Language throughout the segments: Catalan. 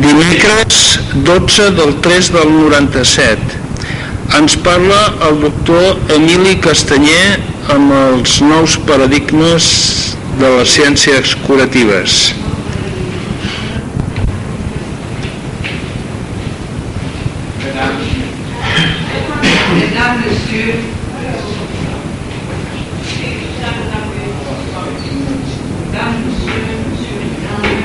Dimecres 12 del 3 del 97. Ens parla el doctor Emili Castanyer amb els nous paradigmes de les ciències curatives. Mesdames, Messieurs, Mesdames, Messieurs, Monsieur le Président,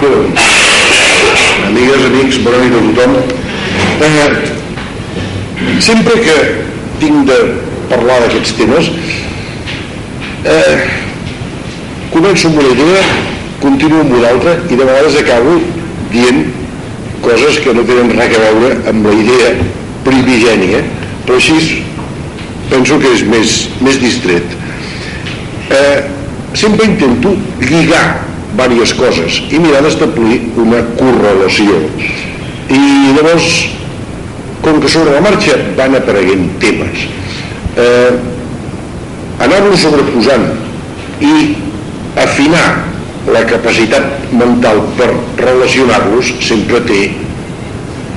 Bé, amigues, amics, bona nit a tothom. Eh, sempre que tinc de parlar d'aquests temes, eh, començo amb una idea, continuo amb una altra i de vegades acabo dient coses que no tenen res a veure amb la idea primigènia, però així penso que és més, més distret. Eh, sempre intento lligar diverses coses i mirar d'establir una correlació. I llavors, com que sobre la marxa van apareguent temes, eh, anar-los sobreposant i afinar la capacitat mental per relacionar-los sempre té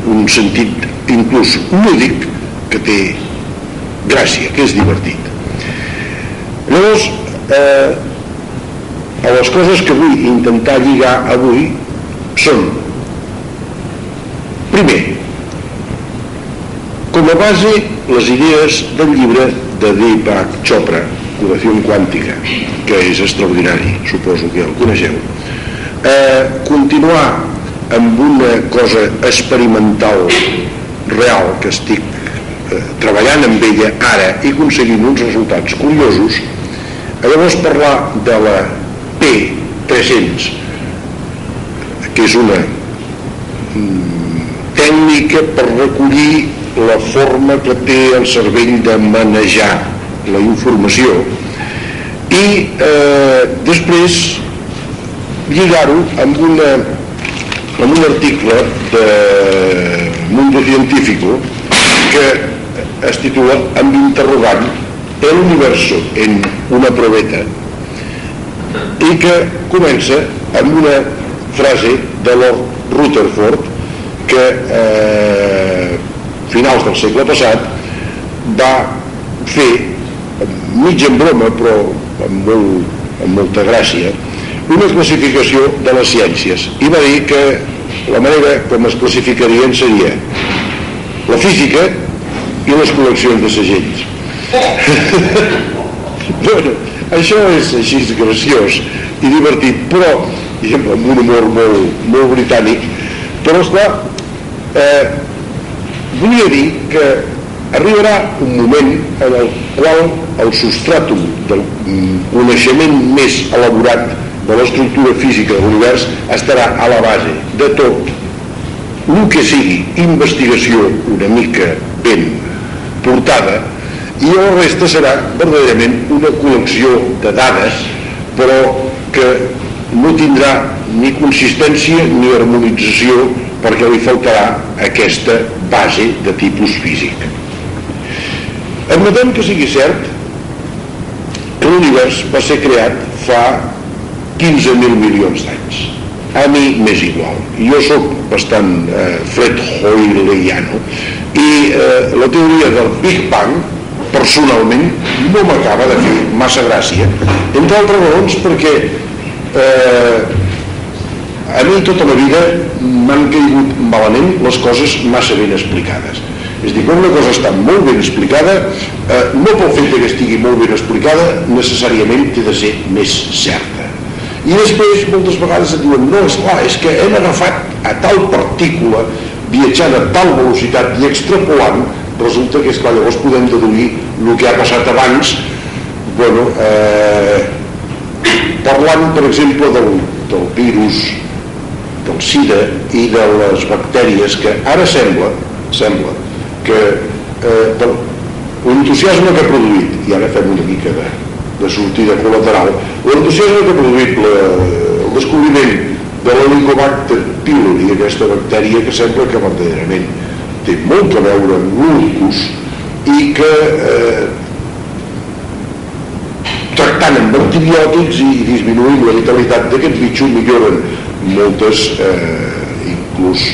un sentit inclús lúdic que té gràcia, que és divertit. Llavors, eh, a les coses que vull intentar lligar avui són primer com a base les idees del llibre de Deepak Chopra Curació Quàntica que és extraordinari, suposo que el coneixeu. Eh, continuar amb una cosa experimental real que estic eh, treballant amb ella ara i aconseguint uns resultats curiosos llavors parlar de la P300 que és una mm, tècnica per recollir la forma que té el cervell de manejar la informació. I eh, després lligar-ho amb, amb un article de Mundo Científico que es titula amb interrogant el universo en una proveta i que comença amb una frase de Lord Rutherford que eh, finals del segle passat va fer mig en broma però amb, molt, amb molta gràcia una classificació de les ciències. I va dir que la manera com es classificarien seria la física i les col·leccions de segells. Bueno, això és així graciós i divertit però amb un humor molt, molt britànic. Però esclar eh, volia dir que arribarà un moment en el qual el substratum del coneixement més elaborat de l'estructura física de l'univers estarà a la base de tot. El que sigui investigació una mica ben portada i la resta serà verdaderament una col·lecció de dades però que no tindrà ni consistència ni harmonització perquè li faltarà aquesta base de tipus físic admetem que sigui cert que l'univers va ser creat fa 15.000 milions d'anys. A mi m'és igual. Jo sóc bastant eh, Fred Hoyleyano i eh, la teoria del Big Bang personalment no m'acaba de fer massa gràcia. Entre altres raons perquè eh, a mi tota la vida m'han caigut malament les coses massa ben explicades és dir, quan una cosa està molt ben explicada eh, no pel fet que estigui molt ben explicada necessàriament té de ser més certa. I després moltes vegades et diuen no, és clar, és que hem agafat a tal partícula viatjant a tal velocitat i extrapolant resulta que és clar, llavors podem deduir el que ha passat abans bueno, eh, parlant per exemple del, del virus del SIDA i de les bactèries que ara sembla sembla que eh, l'entusiasme que ha produït i ara fem una mica de, de sortida col·lateral l'entusiasme que ha produït la, el descobriment de l'helicobacter pylori, aquesta bactèria que sembla que verdaderament té molt a veure amb l'ulcus i que eh, tractant amb antibiòtics i disminuint la vitalitat d'aquests bitxos milloren moltes eh, inclús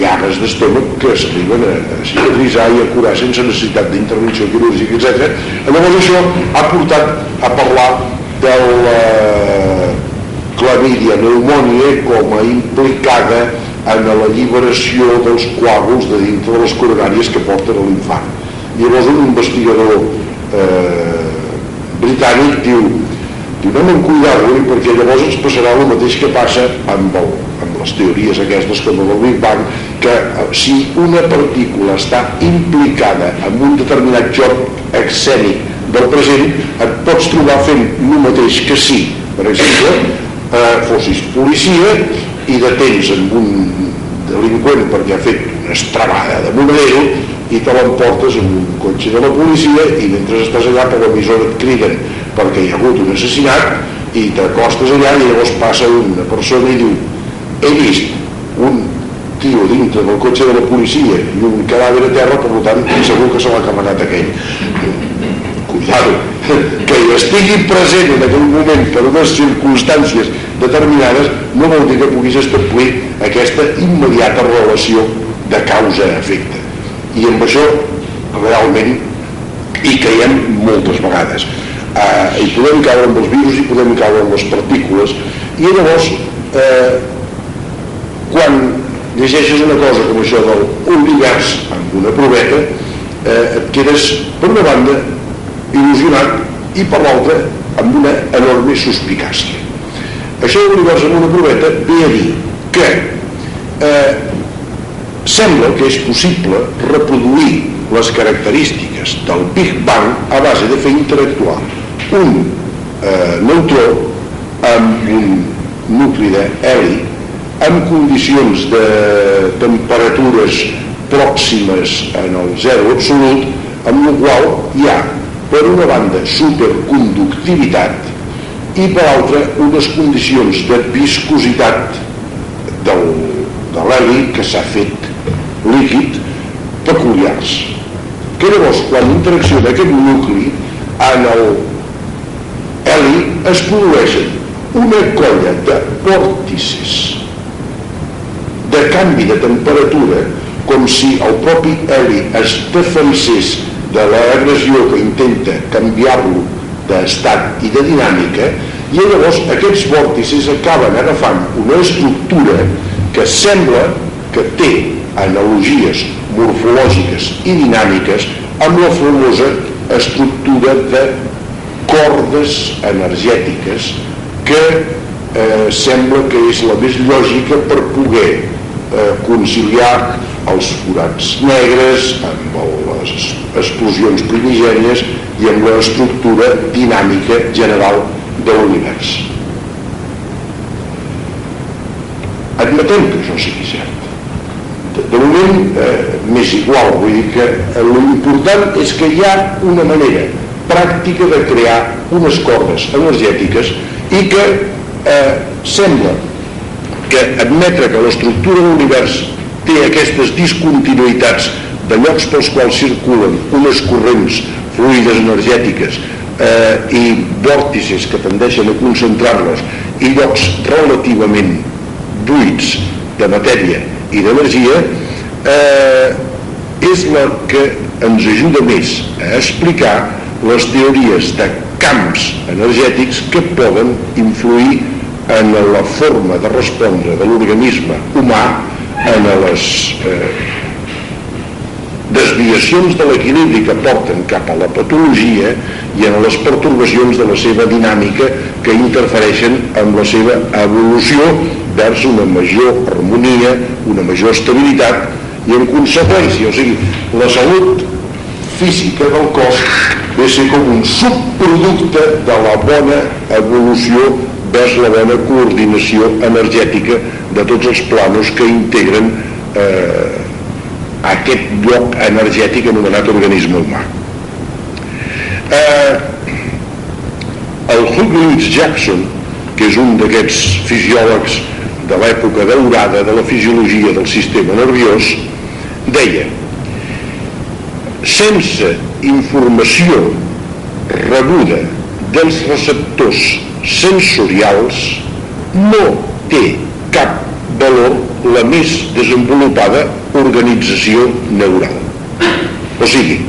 llagues d'estómac que s'arriben a, a cicatritzar i a curar sense necessitat d'intervenció quirúrgica, etc. Llavors això ha portat a parlar de la clamídia pneumònia com a implicada en l'alliberació dels coàguls de dintre de les coronàries que porten a l'infant. Llavors un investigador eh, britànic diu diu anem amb cuidar-lo perquè llavors ens passarà el mateix que passa amb, el, les teories aquestes com el Big Bang que eh, si una partícula està implicada en un determinat joc escènic del present et pots trobar fent el mateix que si per exemple eh, fossis policia i detens amb un delinqüent perquè ha fet una estrabada de monedero i te l'emportes en un cotxe de la policia i mentre estàs allà per l'emissora et criden perquè hi ha hagut un assassinat i t'acostes allà i llavors passa una persona i diu he vist un tio dintre del cotxe de la policia i un cadàver a terra, per tant segur que se l'ha carregat aquell. Cuidado, que hi estigui present en aquell moment per unes circumstàncies determinades no vol dir que puguis establir aquesta immediata relació de causa-efecte. I amb això realment hi caiem moltes vegades. Eh, hi podem caure amb els virus i podem caure amb les partícules. I llavors eh, quan llegeixes una cosa com això del univers amb una proveta eh, et quedes per una banda il·lusionat i per l'altra amb una enorme suspicàcia. Això l'univers amb una proveta ve a dir que eh, sembla que és possible reproduir les característiques del Big Bang a base de fer interactuar un eh, neutró amb un nucli d'heli amb condicions de temperatures pròximes en el zero absolut amb la qual hi ha per una banda superconductivitat i per altra unes condicions de viscositat del, de l'heli que s'ha fet líquid peculiars. Que llavors quan interacciona aquest nucli en el heli es produeixen una colla de vòrtices de canvi de temperatura com si el propi heli es defensés de l'agressió que intenta canviar-lo d'estat i de dinàmica i llavors aquests vòrtices acaben agafant una estructura que sembla que té analogies morfològiques i dinàmiques amb la famosa estructura de cordes energètiques que eh, sembla que és la més lògica per poder eh, conciliar els forats negres amb les explosions primigènies i amb l'estructura dinàmica general de l'univers. Admetem que això sigui cert. De, de moment eh, m'és igual, vull dir que eh, l'important és que hi ha una manera pràctica de crear unes cordes energètiques i que eh, sembla que admetre que l'estructura de l'univers té aquestes discontinuïtats de llocs pels quals circulen unes corrents fluides energètiques eh, i vòrtices que tendeixen a concentrar-les i llocs relativament buits de matèria i d'energia eh, és la que ens ajuda més a explicar les teories de camps energètics que poden influir en la forma de respondre de l'organisme humà en les eh, desviacions de l'equilibri que porten cap a la patologia i en les pertorbacions de la seva dinàmica que interfereixen amb la seva evolució vers una major harmonia, una major estabilitat i en conseqüència, o sigui, la salut física del cos ve ser com un subproducte de la bona evolució vers la bona coordinació energètica de tots els planos que integren eh, aquest lloc energètic anomenat organisme humà. Eh, el Hugh Lewis Jackson, que és un d'aquests fisiòlegs de l'època daurada de la fisiologia del sistema nerviós, deia sense informació rebuda dels receptors sensorials no té cap valor la més desenvolupada organització neural. O sigui,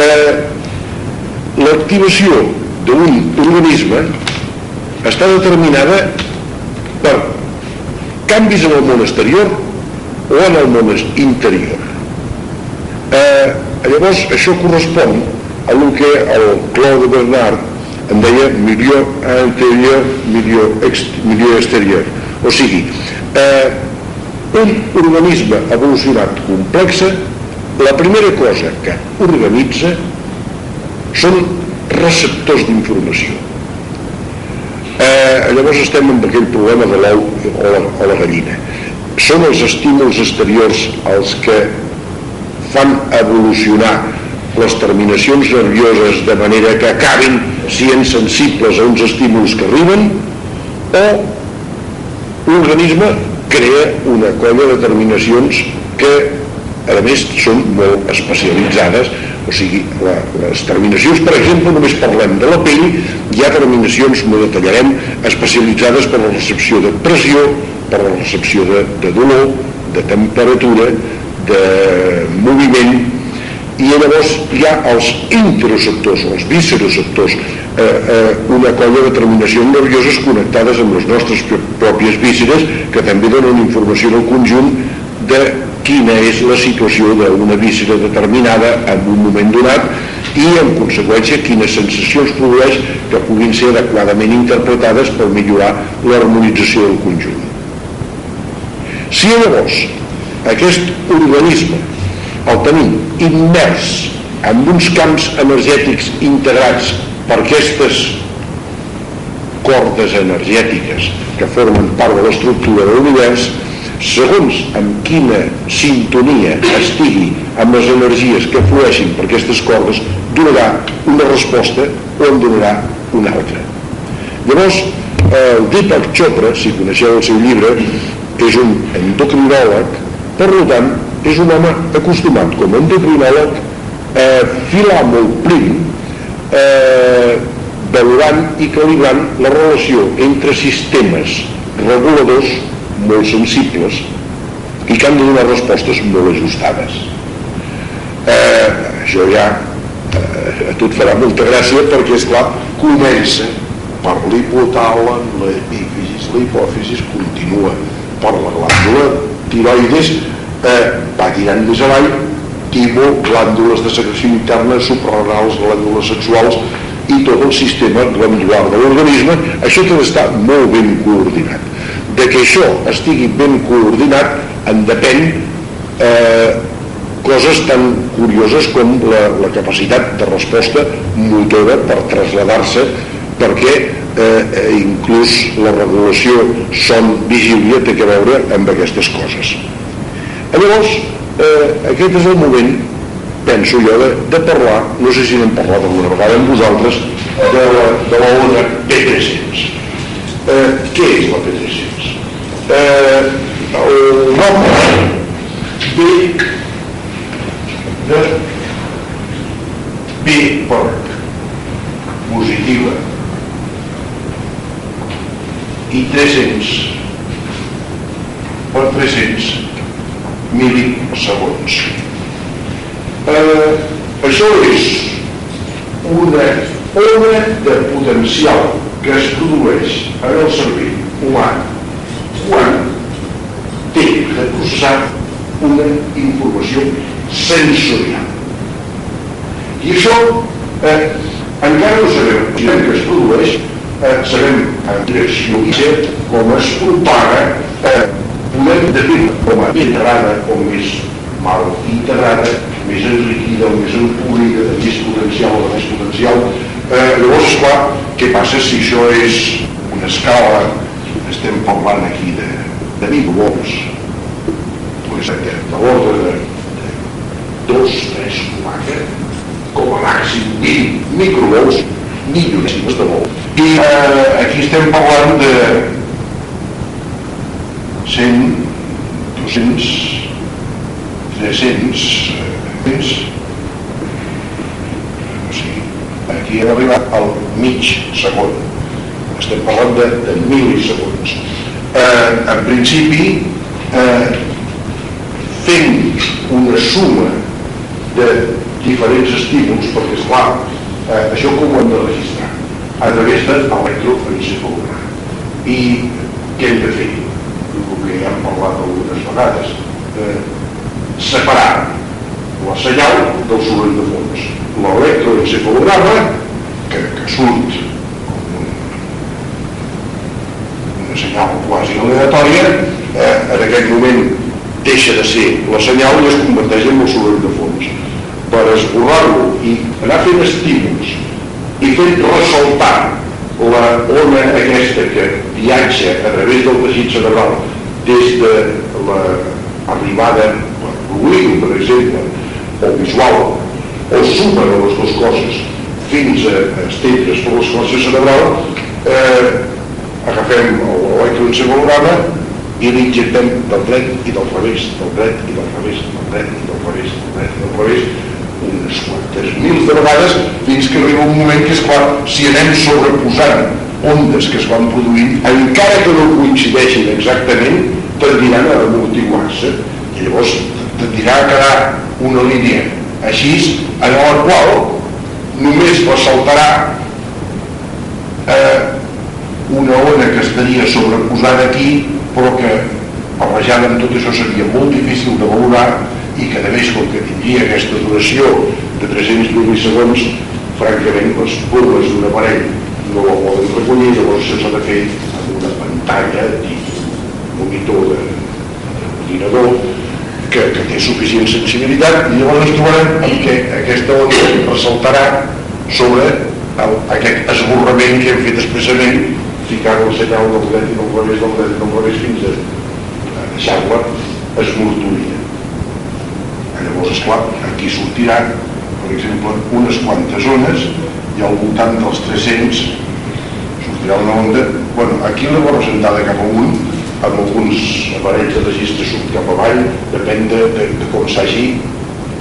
eh, l'activació d'un organisme està determinada per canvis en el món exterior o en el món interior. Eh, llavors, això correspon a el que el Claude Bernard en deia milió interior, milió, ex, milió exterior. O sigui, eh, un organisme evolucionat complex, la primera cosa que organitza són receptors d'informació. Eh, llavors estem amb aquell problema de l'ou o, la, o la gallina. Són els estímuls exteriors els que fan evolucionar les terminacions nervioses de manera que acabin sent sensibles a uns estímuls que arriben o l'organisme crea una colla de terminacions que a més són molt especialitzades. O sigui, la, les terminacions per exemple, només parlem de la pell hi ha terminacions, m'ho detallarem especialitzades per la recepció de pressió per la recepció de, de dolor de temperatura de moviment i llavors hi ha els interoceptors, els visceroceptors, eh, eh, una colla de terminacions nervioses connectades amb les nostres pròpies vísceres que també donen informació al conjunt de quina és la situació d'una víscera determinada en un moment donat i en conseqüència quines sensacions produeix que puguin ser adequadament interpretades per millorar l'harmonització del conjunt. Si llavors aquest organisme el tenim immers en uns camps energètics integrats per aquestes cordes energètiques que formen part de l'estructura de l'univers segons amb quina sintonia estigui amb les energies que flueixin per aquestes cordes donarà una resposta o en donarà una altra. Llavors el Deepak Chopra si coneixeu el seu llibre és un endocrinòleg per tant és un home acostumat com a endocrinòleg a filar molt prim eh, valorant i calibrant la relació entre sistemes reguladors molt sensibles i que han de donar respostes molt ajustades. Eh, això ja eh, a tu et farà molta gràcia perquè és clar comença per l'hipotàlen l'epífisis, l'hipòfisis continua per la glàndula tiroides eh, va tirant més avall timo, glàndules de secreció interna, suprarrenals, glàndules sexuals i tot el sistema glandular de l'organisme, això té d'estar molt ben coordinat. De que això estigui ben coordinat en depèn eh, coses tan curioses com la, la capacitat de resposta motora per traslladar-se perquè eh, eh, inclús la regulació son vigília té que veure amb aquestes coses. Llavors, eh, aquest és el moment, penso jo, de, de parlar, no sé si n'hem parlat alguna vegada amb vosaltres, de de la ona P300. Eh, què és la P300? Eh, el nom ve de B per positiva i 300 per 300 milisegons. Eh, això és una ona de potencial que es produeix en el cervell humà quan té de processar una informació sensorial. I això eh, encara no sabem que es produeix, eh, sabem en direcció i com es propaga definir com a integrada o més mal integrada, més enriquida o més empobrida, de més potencial o de més potencial. Eh, llavors, esclar, què passa si això és una escala, estem parlant aquí de, de microvolts, pues, de, de l'ordre de, de 2, 3, 4, com a màxim 20 microvolts, milionèsimes de volt I eh, aquí estem parlant de 100, 200, 300, eh, o sigui, aquí hem arribat al mig segon. Estem parlant de, de milisegons. Eh, en principi, eh, fent una suma de diferents estímuls, perquè esclar, eh, això com ho hem de registrar? A través de l'electroencefalograma. I què hem de fer? El que ja hem parlat algunes vegades. Eh, separar la senyal del soroll de fons. L'electroencefalograma, que, que surt com un, una senyal quasi aleatòria, eh, en aquest moment deixa de ser la senyal i es converteix en el soroll de fons per esborrar-lo i anar fent estímuls i fent ressaltar la ona aquesta que viatja a través del teixit cerebral des de l'arribada per l'oïdo, per exemple, o visual, o suma de les dues coses fins a estendre's per l'escalació cerebral, eh, agafem l'electroencefalograma i l'injectem del dret i del revés, del dret i del revés, del dret i del revés, del dret i del revés, unes quantes mils de vegades fins que arriba un moment que és clar, si anem sobreposant ondes que es van produint, encara que no coincideixin exactament, tendiran a amortiguar-se i llavors tendirà a quedar una línia així en la qual només ressaltarà eh, una ona que estaria sobreposada aquí però que barrejada amb tot això seria molt difícil de valorar i que a més com que tindria aquesta duració de 300 milisegons francament les plomes d'un aparell no la poden recollir llavors s'ha de fer amb una pantalla tipus monitor d'ordinador que, que té suficient sensibilitat i llavors ens trobarem amb que aquesta onda ressaltarà sobre el, aquest esborrament que hem fet expressament ficant el senyal del dret i del revés del dret i del revés fins a, deixar-la esmortoria. Llavors, esclar, aquí sortiran, per exemple, unes quantes zones i al voltant dels 300 sortirà una onda, bueno, aquí la representada cap amunt, amb alguns aparells de registre surt cap avall, depèn de, de, de com s'hagi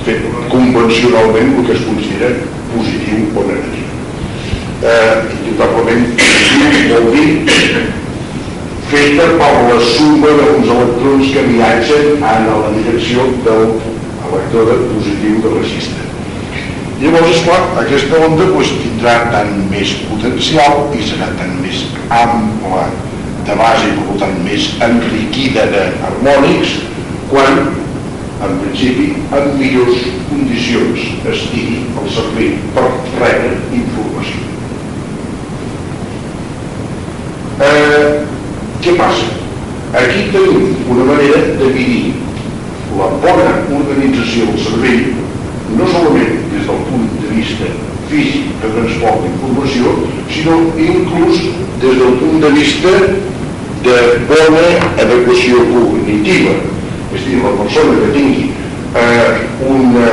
fet convencionalment el que es considera positiu o negatiu. Eh, indubtablement, vol dir feta per la suma d'uns electrons que viatgen en la direcció del lectora positiu de registre. Llavors, esclar, aquesta onda doncs, tindrà tant més potencial i serà tant més ampla de base i per tant més enriquida d'harmònics quan, en principi, en millors condicions estigui al servei per rebre informació. Eh, què passa? Aquí tenim una manera de dividir la bona organització del cervell no solament des del punt de vista físic de transport d'informació, sinó inclús des del punt de vista de bona adequació cognitiva. És a dir, la persona que tingui eh, una,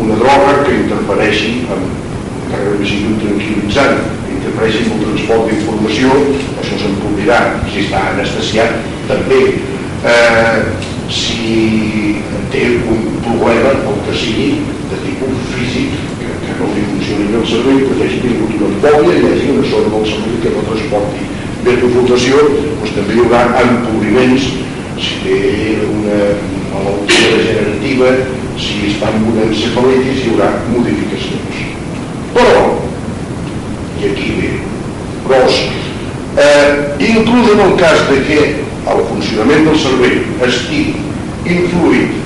una droga que interfereixi amb encara que sigui un tranquil·litzant, que interfereixi amb el transport d'informació, això s'empobrarà. Si està anestesiat, també eh, si té un problema, el que sigui, de tipus físic, que, que no li funcioni bé el cervell, perquè hagi tingut una embòlia i hagi una zona del cervell que no transporti bé la flotació, doncs també hi haurà empobriments, si té una malaltia degenerativa, si està amb una encefalitis, hi haurà modificacions. Però, i aquí ve, però, eh, inclús en el cas de que el funcionament del cervell estigui influït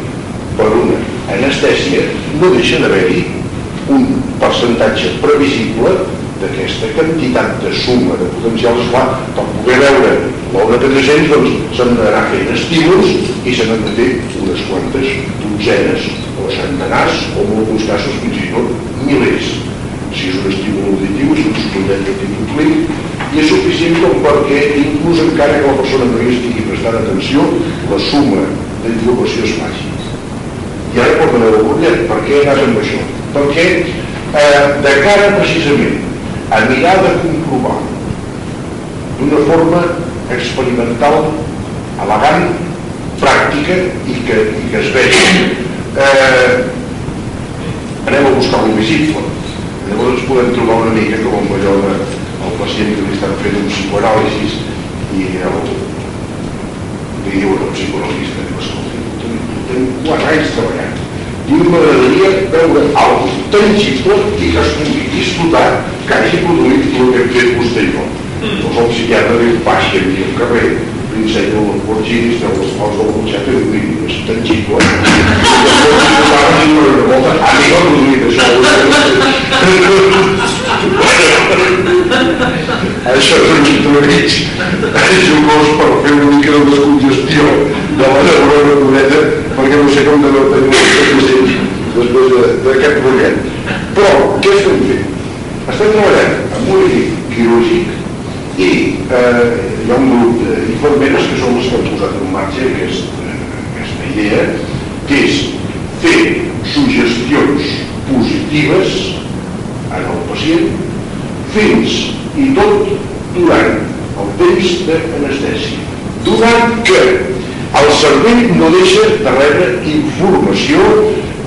per una anestèsia, no deixa d'haver-hi un percentatge previsible d'aquesta quantitat de suma de potencials, clar, per poder veure l'obra de 300, doncs s'han d'anar fent estímuls i s'han de fer unes quantes dotzenes o centenars, o en alguns casos fins i tot milers. Si és un estímul auditiu, és un tipus clic, i és suficient com perquè inclús encara que la persona no hi estigui prestant atenció la suma d'informació es faci i ara pot anar al butllet per què anàs amb això? perquè eh, de cara precisament a mirar de comprovar d'una forma experimental, elegant, pràctica i que, i que es vegi. Eh, anem a buscar l'invisible. Llavors podem trobar una mica com allò de, el pacient que li estan fent un psicoanàlisis i el, li diuen al psicoanalista, escolta, tenim 4 anys treballant i m'agradaria veure algo tangible i que es pugui disfrutar que hagi produït el que hem fet vostè i jo. Doncs el psiquiatre diu, baixi aquí al carrer, li ensenya els Lamborghinis, treu les coses del cotxet i diu, és tangible. I llavors, a mi no ha produït això. Això és un entrevig jugós per fer una mica de descongestió de la neurona d'orella perquè no sé com de no tenir després d'aquest rotllet. Però, què estem fent? Estem treballant amb un equip quirúrgic i eh, hi ha un grup d'infermeres que són les que han posat en marxa aquesta, aquesta idea, que és fer suggestions positives en el pacient fins i tot durant el temps d'anestèsia. Durant que el cervell no deixa de rebre informació,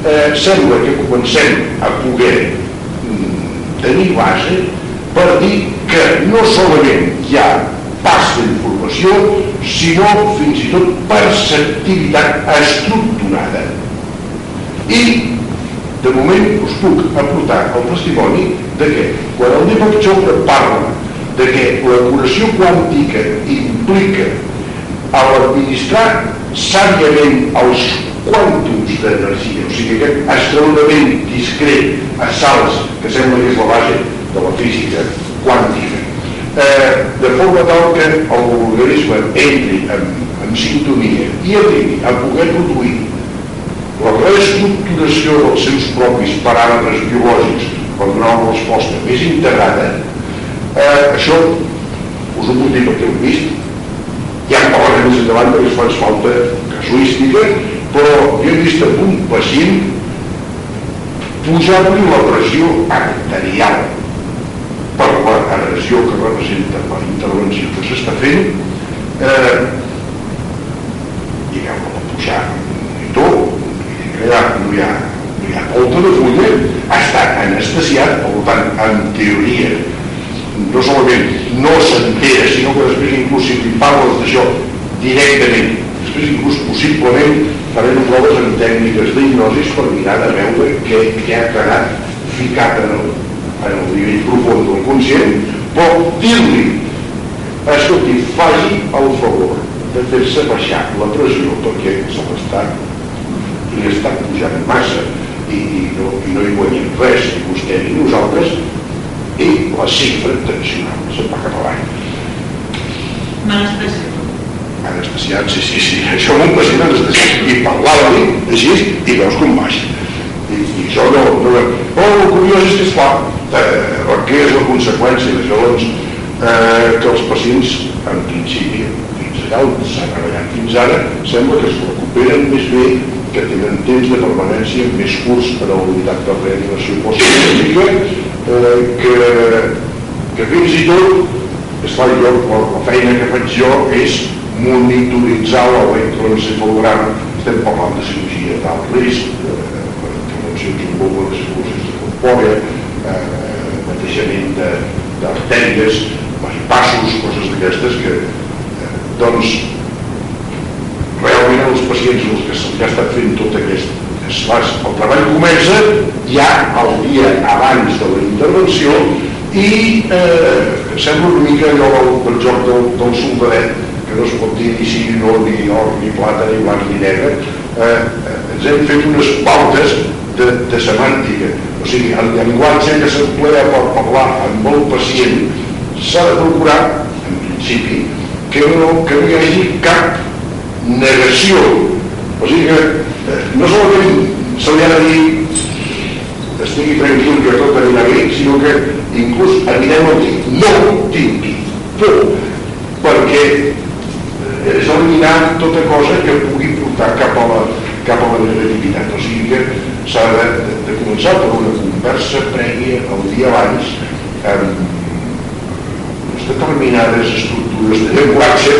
eh, sembla que comencem a poder mm, tenir base per dir que no solament hi ha pas d'informació, sinó fins i tot perceptivitat estructurada. I de moment us puc aportar el testimoni de que quan el Deepak Chopra parla de que la curació quàntica implica a l'administrar sàviament els quàntums d'energia, o sigui aquest escalonament discret a salts que sembla que és la base de la física quàntica, eh, de forma tal que l'organisme entri en, en sintonia i arribi a poder produir la reestructuració dels seus propis paràmetres biològics per donar una resposta més integrada, eh, això us ho puc dir perquè ho he vist, ja en parlarem més endavant perquè es fa falta casuística, però jo he vist amb un pacient pujar-li la pressió arterial per l'agressió que representa la intervenció que s'està fent eh, veure-la pujar ja, no hi ha, no hi ha. De fulla, ha estat anestesiat, per tant, en teoria, no solament no s'entera, sinó que després inclús si li parles d'això directament, després inclús possiblement farem proves en tècniques d'hipnosis per mirar de veure què, què ha quedat ficat en el, en el nivell profund del conscient, però dir-li, escolti, faci el favor de fer-se baixar la pressió perquè se l'està li està pujant massa i, i, no, i no hi guanyem res, ni vostè ni nosaltres, i la xifra tensional se'n va cap avall. Anestesiat, sí, sí, sí, això un pacient anestesiat, i parlava-li així, i veus com baixa. I, i això no, no... Però el curiós és que, esclar, eh, què és la conseqüència d'això? Doncs, eh, que els pacients, en principi, fins allà on s'ha treballat fins ara, sembla que es recuperen més bé que tenen temps de permanència més curts per a la unitat de reanimació postquirúrgica eh, que, que fins i tot esclar, jo, la, la feina que faig jo és monitoritzar l'electroencefalogram estem parlant de cirurgia d'alt risc eh, intervencions en bomba de cirurgies de corpòrea eh, batejament d'artèries passos, coses d'aquestes que eh, doncs realment els pacients els que se'ls ha estat fent tot aquest esforç. El treball comença ja el dia abans de la intervenció i eh, sembla una mica allò del, del joc del, del soldadet, que no es pot dir ni sí, ni no, ni or, ni plata, ni blanc, ni negre. Eh, eh, ens hem fet unes pautes de, de semàntica. O sigui, el llenguatge que s'emplea per parlar amb el pacient s'ha de procurar, en principi, que no, que no hi hagi cap negació. O sigui que eh, no solament se li ha de dir estigui tranquil que tot anirà bé, sinó que inclús anirem a dir no tingui por, perquè eh, és eliminar tota cosa que pugui portar cap a la, cap a la creativitat. O sigui que s'ha de, de, de començar per una conversa prèvia el dia abans amb determinades estructures de llenguatge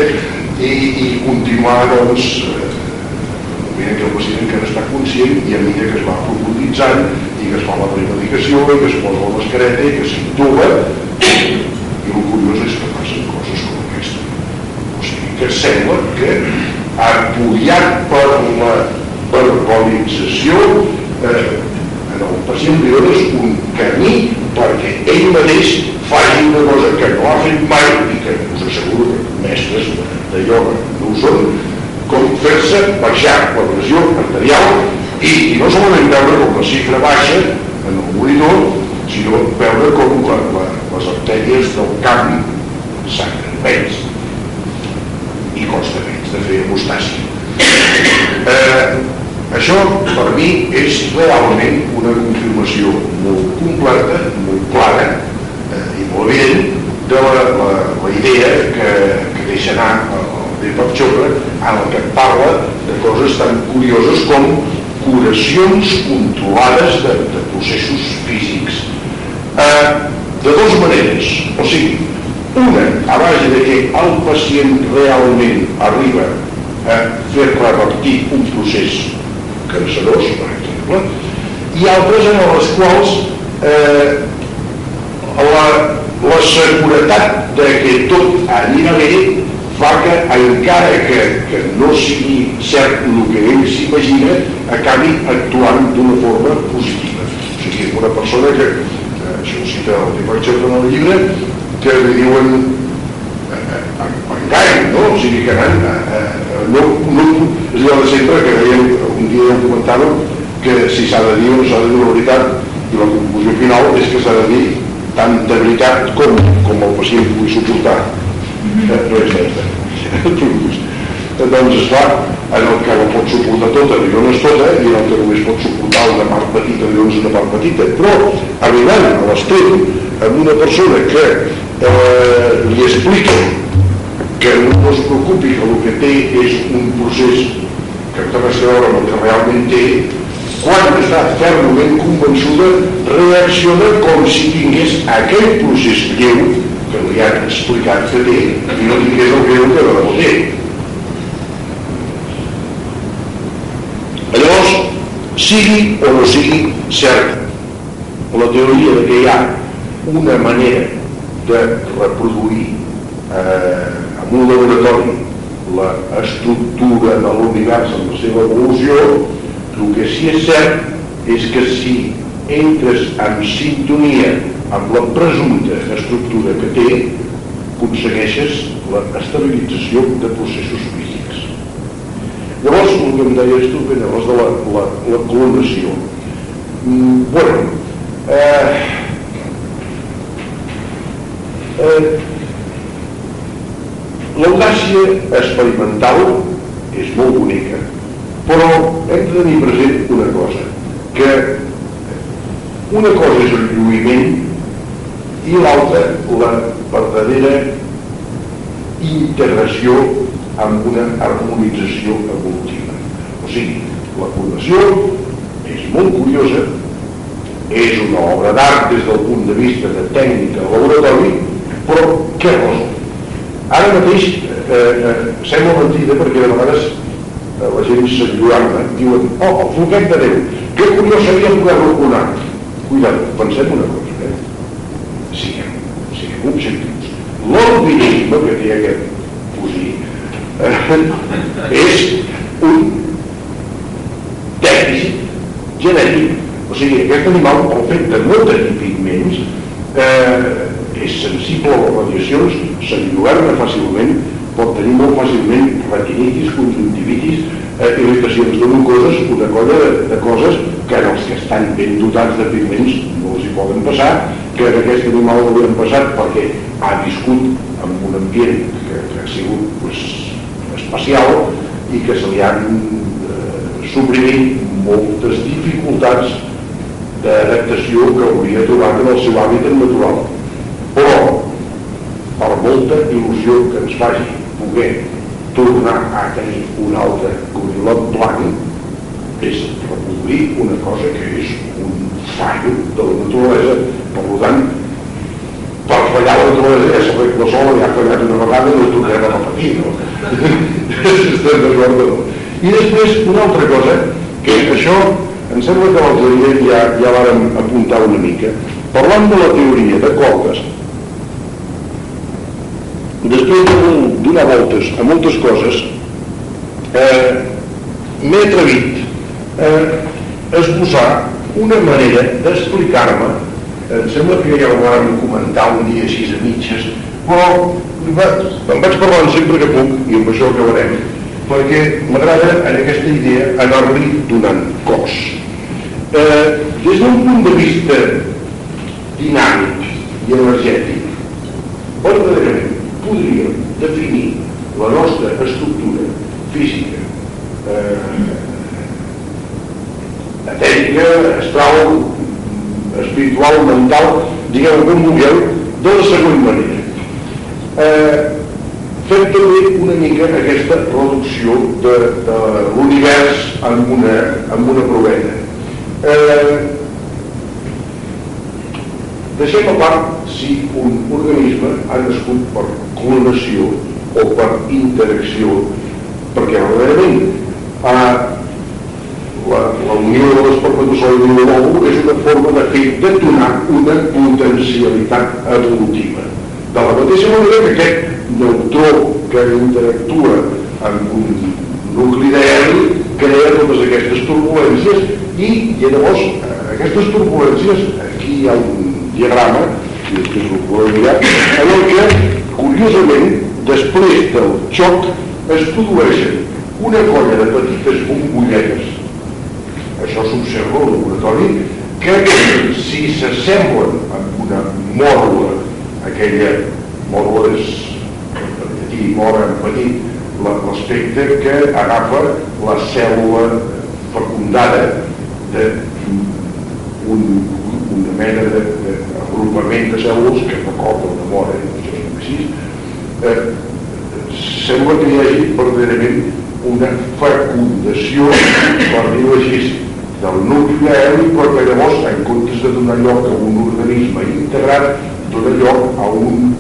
i, i continuar doncs eh, a mesura que el pacient encara està conscient i a mesura que es va profunditzant i que es fa la premedicació i que es posa la mascareta i que s'intuba i el curiós és que passen coses com aquesta. O sigui que sembla que apoyat per la verbalització eh, en el pacient li dones un camí perquè ell mateix faci una cosa que no ha fet mai i que us asseguro que mestres de ioga no ho són com fer-se baixar la pressió arterial i, i no solament veure com la xifra baixa en el monitor sinó veure com la, la, les artèries del canvi sangren menys i costa menys de fer hemostàcia eh, això, per mi, és realment una confirmació molt completa, molt clara eh, i molt evident de la, la, la idea que, que deixa anar el Deepak Chopra en el que parla de coses tan curioses com curacions controlades de, de processos físics. Eh, de dues maneres, o sigui, una a base de que el pacient realment arriba a fer revertir un procés cancerós, per exemple, i altres en les quals eh, la, la seguretat de que tot anirà bé fa que encara que, que no sigui cert el que ell s'imagina acabi actuant d'una forma positiva o sigui, una persona que eh, això ho cita el Dimartxer en el llibre que li diuen eh, eh, engany, no? o sigui que anant no, no, és allò de sempre que veiem un dia ja comentàvem que si s'ha de dir o s'ha de dir la veritat i la conclusió final és que s'ha de dir tant de veritat com, com el pacient pugui suportar. Eh, no és certa doncs esclar en el que la pot suportar tota i no és tota i en el que només pot suportar una part petita i una part petita però arribant a l'extrem amb una persona que eh, li explica que no es preocupi que el que té és un procés que té res a veure amb el que realment té, quan està fermament convençuda, reacciona com si tingués aquell procés lleu que li han explicat que té i no tingués el greu que no té. Llavors, sigui o no sigui cert la teoria de que hi ha una manera de reproduir eh, en un laboratori l'estructura de l'univers en la seva evolució, el que sí és cert és que si entres en sintonia amb la presumpta estructura que té, aconsegueixes l'estabilització de processos físics. Llavors, el que em deies tu, llavors de la, la, la clonació. Mm, bueno, eh, eh, L'audàcia experimental és molt bonica, però hem de tenir present una cosa, que una cosa és el lluïment i l'altra la verdadera integració amb una harmonització evolutiva. O sigui, la formació és molt curiosa, és una obra d'art des del punt de vista de tècnica laboratori, però què resol? Ara mateix eh, eh, sembla mentida perquè de vegades la gent s'enlluarna, diuen, oh, el floquet de Déu, que curiós seria poder-lo clonar. Cuidado, pensem una cosa, eh? Siguem, siguem objectius. L'albinisme que té aquest cosí eh, és un dèficit genètic. O sigui, aquest animal, el fet de no tenir pigments, eh, és sensible a les radiacions, s'enlluerna fàcilment, pot tenir molt fàcilment retinitis, conjuntivitis, eh, irritacions de mucoses, una colla de, de coses que en els que estan ben dotats de pigments no els hi poden passar, que en aquest animal no li han passat perquè ha viscut en un ambient que, que ha sigut pues, especial i que se li han eh, suprimit moltes dificultats d'adaptació que hauria trobat en el seu hàbitat natural. Però per molta il·lusió que ens faci poder tornar a tenir un altre goril·lot blanc és reproduir una cosa que és un fallo de la naturalesa per tant per fallar la naturalesa ja sabeu que la sola ja ha fallat una vegada i no tornarem a repetir no? estem d'acord no? i després una altra cosa que això em sembla que l'altre dia ja, ja vàrem apuntar una mica parlant de la teoria de cordes després de donar voltes a moltes coses eh, m'he atrevit eh, a esbossar una manera d'explicar-me em sembla que ja ho vam comentar un dia així a mitges però em vaig parlant sempre que puc i amb això acabarem perquè m'agrada en aquesta idea anar-li donant cos. Eh, des d'un punt de vista dinàmic i energètic verdaderament podríem definir la nostra estructura física, eh, etèrica, astral, espiritual, mental, diguem com vulgueu, de la següent manera. Eh, fem també una mica aquesta reducció de, de l'univers en una, una provena. Eh, deixem a part si un organisme ha nascut per clonació o per interacció perquè verdaderament eh, la, la unió de l'espermatozoide i l'òvul és una forma de fer detonar una potencialitat evolutiva. De la mateixa manera que aquest neutró que interactua amb un nucli d'aeri crea totes aquestes turbulències i, i llavors eh, aquestes turbulències aquí hi ha un diagrama i després ho podeu mirar en el que curiosament després del xoc es produeixen una colla de petites bombulletes això s'observa al laboratori que si s'assemblen amb una mòrula aquella mòrula és petit, mora en petit l'aspecte que agafa la cèl·lula fecundada de un, mena d'agrupament de, de cèl·lules que recorda una mora, això és així, eh, sembla que hi hagi verdaderament una fecundació, per dir-ho així, del nucli aeri, però que llavors, en comptes de donar lloc a un organisme integrat, dona lloc a un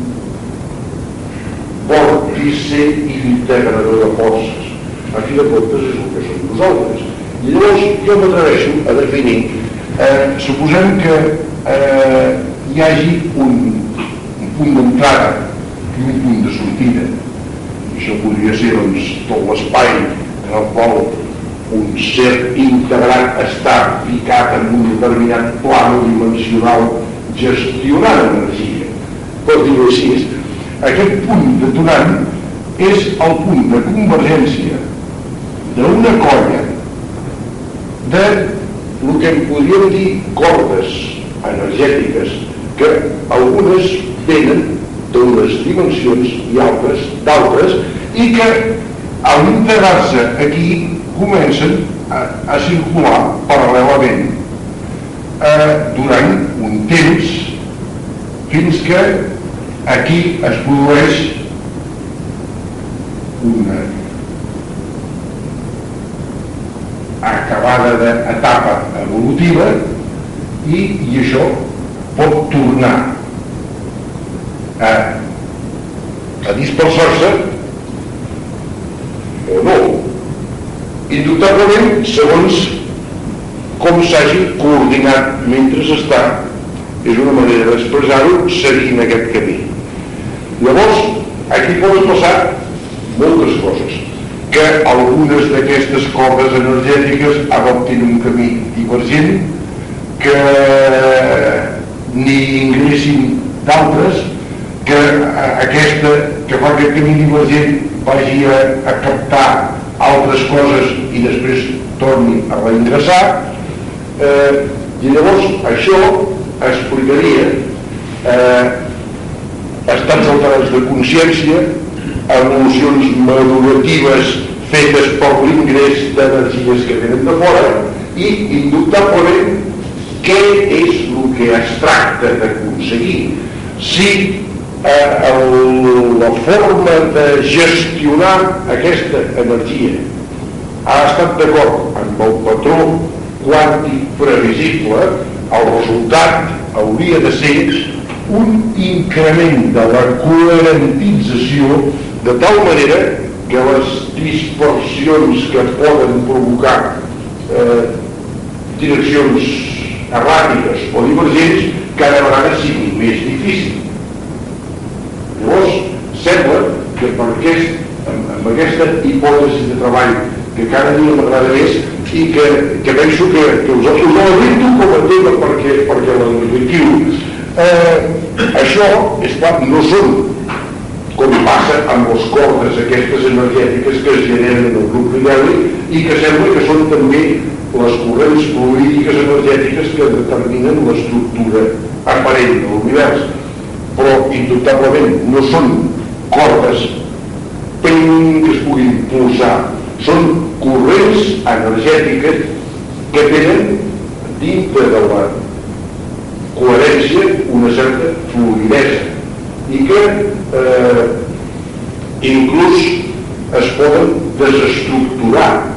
vòrtice integrador de forces. A fi de comptes és el que som nosaltres. I llavors jo m'atreveixo a definir, eh, suposem que eh, hi hagi un, un punt d'entrada i un punt de sortida. I això podria ser doncs, tot l'espai en el qual un ser integrat està ficat en un determinat plano dimensional gestionant energia. Per dir-ho així, aquest punt detonant és el punt de convergència d'una colla de el que en podríem dir cordes energètiques que algunes venen d'unes dimensions i altres d'altres i que al integrar-se aquí comencen a, a circular paral·lelament eh, durant un temps fins que aquí es produeix una acabada d'etapa evolutiva i, i això pot tornar a, a dispersar-se o no. Indubtablement segons com s'hagi coordinat mentre està és una manera d'expressar-ho seguint aquest camí. Llavors aquí poden passar moltes coses que algunes d'aquestes cordes energètiques adoptin un camí divergent que n'hi ingressin d'altres que aquesta que fa aquest camí divergent vagi a, a captar altres coses i després torni a reingressar. Eh, i llavors això explicaria eh, estats alterats de consciència evolucions maduratives fetes per l'ingrés d'energies que venen de fora i indubtablement què és el que es tracta d'aconseguir si eh, el, la forma de gestionar aquesta energia ha estat d'acord amb el patró quàntic previsible, el resultat hauria de ser un increment de la coherentització de tal manera que les dispersions que poden provocar eh, direccions erràtiques o divergents cada vegada sigui més difícil. Llavors, sembla que per aquest, amb, amb aquesta hipòtesi de treball que cada dia m'agrada més i que, que penso que, que us, la brinto com a tema perquè, perquè l'objectiu eh, això, és clar, no són com passa amb les cordes aquestes energètiques que es generen en el grup Rigali i que sembla que són també les corrents fluídiques energètiques que determinen l'estructura aparent de l'univers. Però indubtablement no són cordes que es puguin impulsar. Són corrents energètiques que tenen dintre de la coherència una certa fluidesa i que eh, inclús es poden desestructurar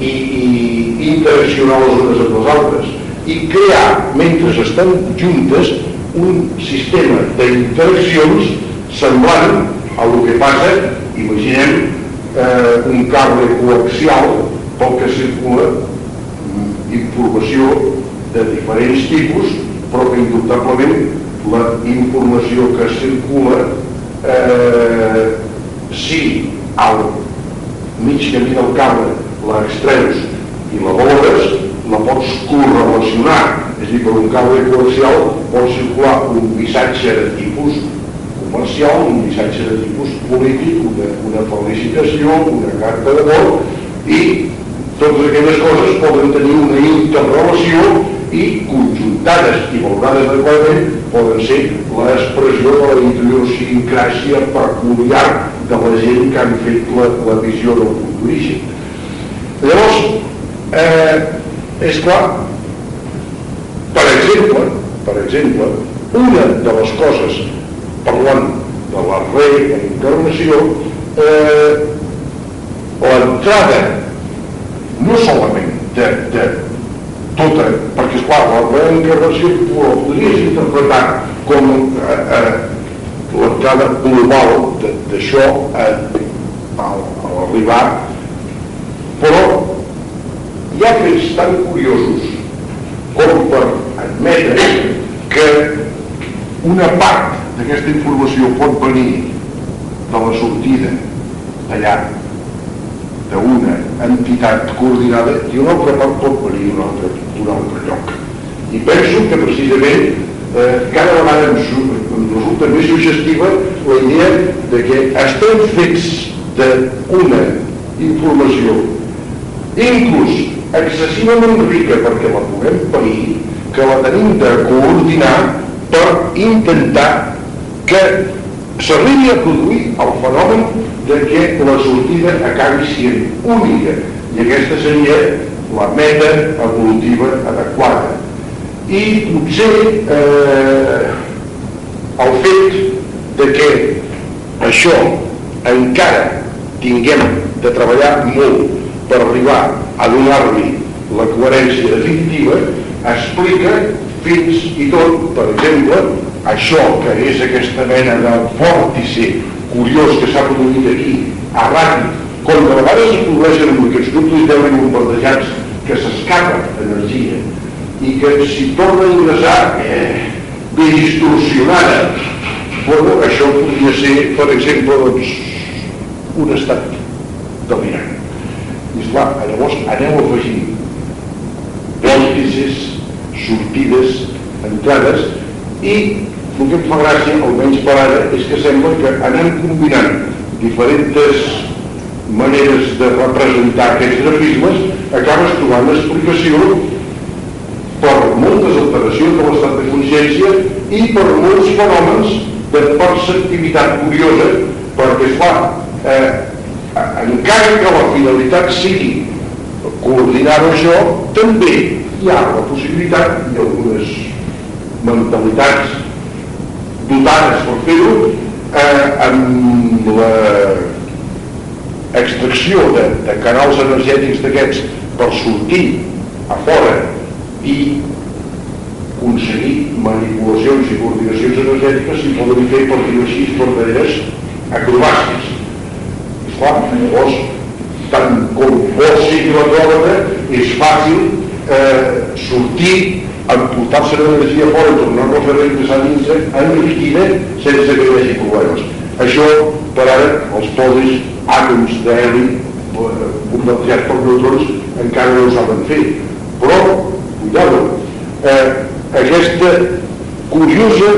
i, i interaccionar les unes amb les altres. I crear, mentre estan juntes, un sistema d'interaccions semblant a el que passa, imaginem, eh, un cable coaxial pel que circula informació de diferents tipus, però que indubtablement la informació que circula eh, si al mig camí del cable l'extreus i la valores, la pots correlacionar. És a dir, per un cable coaxial pot circular un missatge de tipus comercial, un missatge de tipus polític, una, una felicitació, una carta d'amor i totes aquelles coses poden tenir una interrelació i conjuntades i valorades adequadament poden ser l'expressió de la idiosincràsia peculiar de la gent que han fet la, la visió del punt d'origen. Llavors, eh, és clar, per exemple, per exemple, una de les coses, parlant de la reencarnació, eh, l'entrada no solament de, de tota, perquè esclar, la reencarnació podries interpretar com eh, eh, l'entrada global d'això a, a, a l'arribar, hi ha fets tan curiosos com per admetre que una part d'aquesta informació pot venir de la sortida d'allà d'una entitat coordinada i una altra part pot venir d'un altre, altre lloc. I penso que precisament eh, cada vegada em, em resulta més suggestiva la idea de que estem fets d'una informació inclús excessivament rica perquè la puguem pair, que la tenim de coordinar per intentar que s'arribi a produir el fenomen de que la sortida acabi sent única. I aquesta seria la meta evolutiva adequada. I potser eh, el fet de que això encara tinguem de treballar molt per arribar a donar-li la coherència definitiva explica fins i tot, per exemple, això que és aquesta mena de vòrtice curiós que s'ha produït aquí, ràpid, com de vegades es produeixen amb aquests nuclis d'euri bombardejats que s'escapa energia i que si torna a ingressar eh, distorsionada. Bueno, això podria ser per exemple doncs, un estat delirant i esclar, llavors aneu afegint vòrtices sortides, entrades i el que em fa gràcia, almenys per ara, és que sembla que anem combinant diferents maneres de representar aquests grafismes, acabes trobant explicació per moltes alteracions de l'estat de consciència i per molts fenòmens de perceptivitat curiosa, perquè, esclar, eh, encara que la finalitat sigui coordinar això, també hi ha la possibilitat i algunes mentalitats dotades per fer-ho eh, amb la de, de canals energètics d'aquests per sortir a fora i aconseguir manipulacions i coordinacions energètiques si poden fer per dir així verdaderes acrobàcies. Esclar, llavors, tant com vol sigui l'agròmata, és fàcil eh, sortir emportar-se l'energia fora i tornar-lo a fer regressar dins en líquida sense que hi hagi problemes. Això, per ara, els podis àtoms d'heli bombardejats per neutrons encara no ho saben fer. Però, cuidado, eh, aquesta curiosa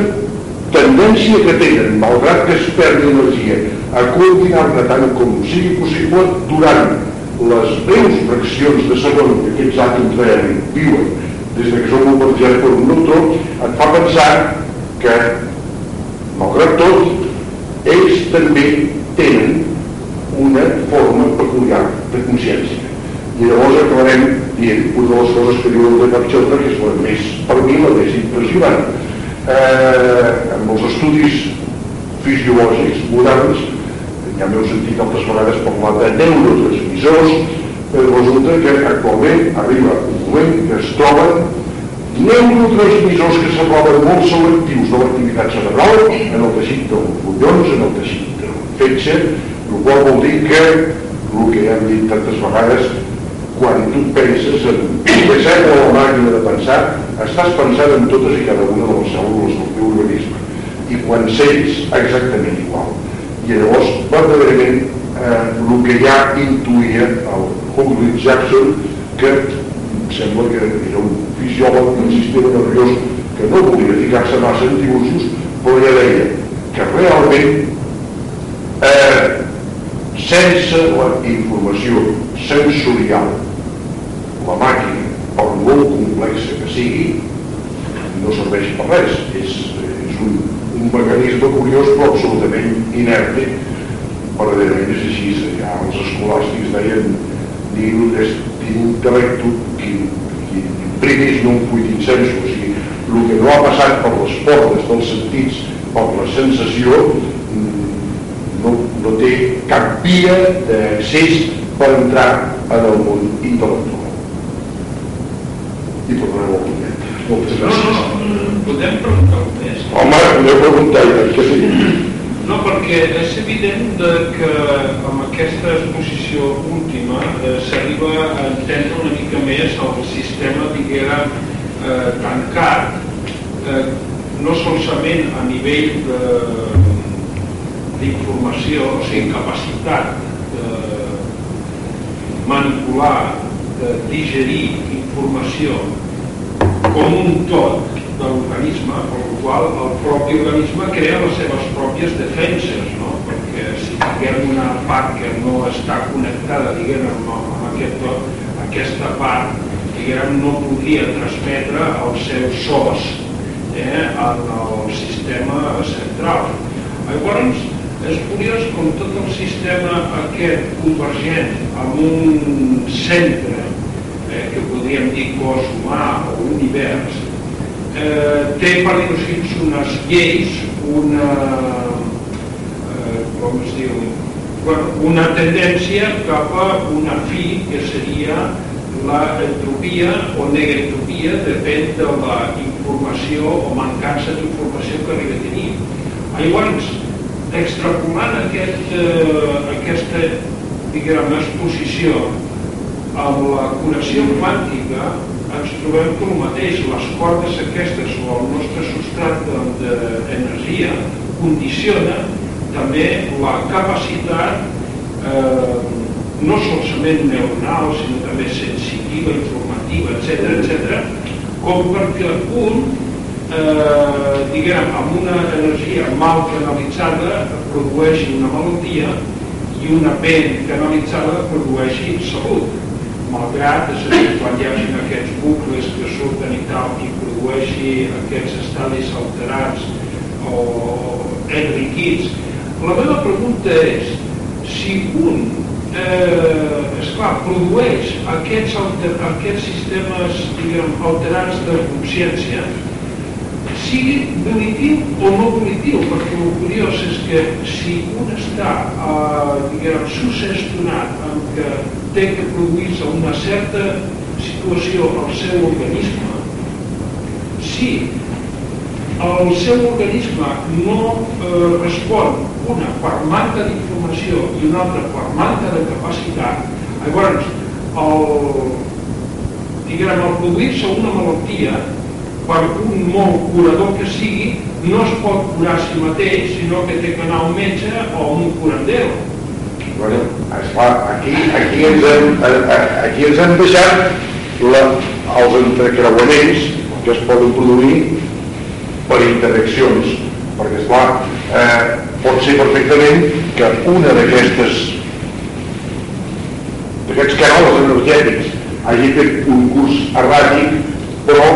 tendència que tenen, malgrat que es perdi energia, a coordinar-ne tant com sigui possible durant les breus fraccions de segon que aquests àtoms d'heli viuen des que som bombardejats per un neutró, et fa pensar que, malgrat tot, ells també tenen una forma peculiar de consciència. I llavors acabarem dient una de les coses que diu el de Capxota, que és la més, per mi, la més impressionant. Eh, amb els estudis fisiològics moderns, ja m'heu sentit altres vegades parlar de neurotransmissors, eh, resulta que actualment arriba un moment que es troben neurotransmissors que semblaven molt selectius de l'activitat cerebral en el teixit dels collons, en el teixit del fetge, el qual vol dir que, el que ja hem dit tantes vegades, quan tu penses en pensar o la màquina de pensar, estàs pensant en totes i cada una de les cèl·lules del teu organisme. I quan sents exactament igual. I llavors, verdaderament, eh, el que ja intuïa el Hugley Jackson, que sembla que era un fisiòleg del sistema nerviós que no volia ficar-se massa en dibuixos, però ja deia que realment eh, sense la informació sensorial la màquina, per molt complexa que sigui, no serveix per res. És un, mecanisme curiós però absolutament inerte. Verdaderament és així. Ja els escolàstics deien dir d'intel·lecto qui, qui primis non fuit incenso. O sigui, el que no ha passat per les portes dels sentits, per la sensació, no, no té cap via d'accés per entrar en el món intel·lectual. I tornarem al punt. Moltes No, gràcies. no, no, podem preguntar més. Home, podeu preguntar i tant que sí. No, perquè és evident de que amb aquesta exposició última eh, s'arriba a entendre una mica més el sistema, diguera, eh, tancat, eh, no solament a nivell de- d'informació, o sigui, capacitat de manipular, de digerir informació com un tot de l'organisme, per el qual el propi organisme crea les seves pròpies defenses, no? perquè si tinguem una part que no està connectada, diguem, amb, amb aquest tot, aquesta part, diguem, no podria transmetre els seus sos eh, en el sistema central. Llavors, és curiós com tot el sistema aquest convergent amb un centre eh, que podríem dir cos humà o univers, eh, té per dir-ho així unes lleis, una, eh, com es diu, una tendència cap a una fi que seria la entropia o negentropia, depèn de la informació o mancança d'informació que arriba a tenir. Llavors, extrapolant aquest, eh, aquesta diguem, exposició amb la connexió quàntica trobem que el mateix, les cordes aquestes o el nostre substrat de- d'energia condiciona també la capacitat eh, no solament neuronal, sinó també sensitiva, informativa, etc etc, com perquè un, eh, diguem, amb una energia mal canalitzada produeixi una malaltia i una ben canalitzada produeixi salut malgrat, quan hi hagi aquests bucles que surten i tal i produeixi aquests estadis alterats o enriquits. La meva pregunta és, si un, eh, esclar, produeix aquests, alter, aquests sistemes, diguem, alterats de consciència, sigui volitiu o no volitiu, perquè el curiós és que si un està, eh, diguem, sugestionat amb que té que produir-se una certa situació al seu organisme, si el seu organisme no eh, respon una per manca d'informació i una altra per manca de capacitat, llavors el, diguem, el produir-se una malaltia per un molt curador que sigui, no es pot curar a si mateix, sinó que té que anar un metge o un curandero. Bueno, esclar, aquí, aquí, ens hem, aquí ens hem deixat la, els entrecreuaments que es poden produir per interaccions, perquè esclar, eh, pot ser perfectament que una d'aquestes d'aquests canals energètics hagi fet un curs erràtic, però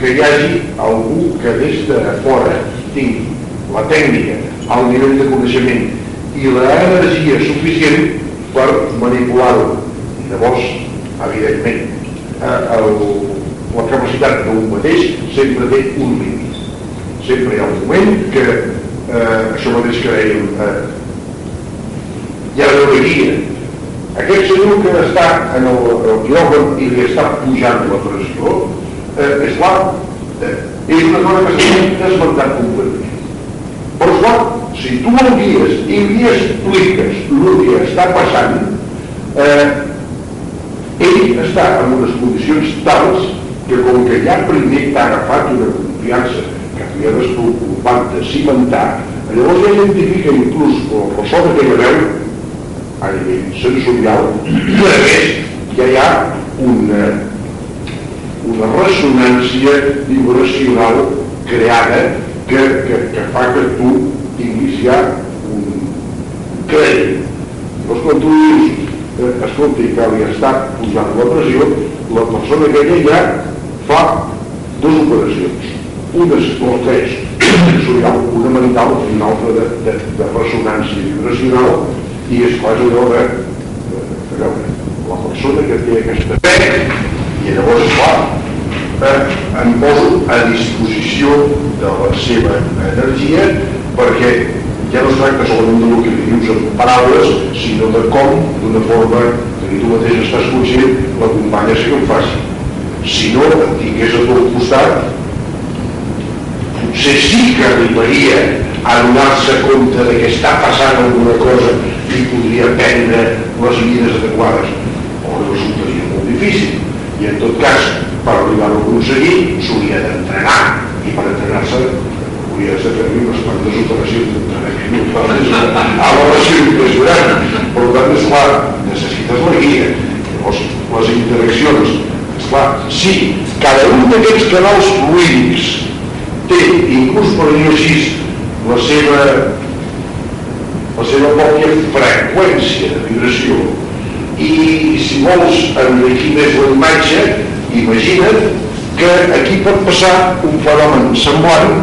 que hi hagi algú que des de fora tingui la tècnica, el nivell de coneixement i l'energia suficient per manipular-ho. Llavors, evidentment, eh, el, la capacitat d'un mateix sempre té un límit. Sempre hi ha un moment que eh, això mateix que dèiem, eh, ha una guia. Aquest senyor que està en el, el quiròfan i li està pujant la pressió, eh, és clar, eh, és una cosa que s'ha desmentat completament. Però esclar, si tu el guies i li expliques el que està passant, eh, ell està en unes condicions tals que com que ja primer t'ha agafat una confiança que t'hi ha despreocupat de cimentar, llavors ja identifica inclús el ressò d'aquella veu a nivell sensorial i a més ja hi ha una, una ressonància vibracional creada que, que, que fa que tu tinguis ja un crèdit. Llavors quan tu dius, eh, escolti, que li està pujant la pressió, la persona aquella ja fa dues operacions. Una és o tres, sensorial, una mental i una altra de, de, de ressonància vibracional i és és allò de, de, de veure la persona que té aquesta fe i llavors, clar, eh, em poso a disposició de la seva energia perquè ja no es tracta solament del que li dius en paraules, sinó de com, d'una forma que tu mateix estàs conscient, l'acompanyes que em faci. Si no et tingués a tot costat, potser sí que arribaria a donar-se compte de que està passant alguna cosa i podria prendre les vides adequades, o resultaria molt difícil. I en tot cas, per arribar-ho a aconseguir, s'hauria d'entrenar, i per entrenar-se hauria de fer unes quantes operacions d'entrenament a la versió impressionant. Per tant, és clar, necessites la guia. Llavors, les interaccions, és clar, si cada un d'aquests canals fluídics té, inclús per dir així, la seva, la seva pròpia freqüència de vibració, i si vols enriquir més la imatge, imagina't que aquí pot passar un fenomen semblant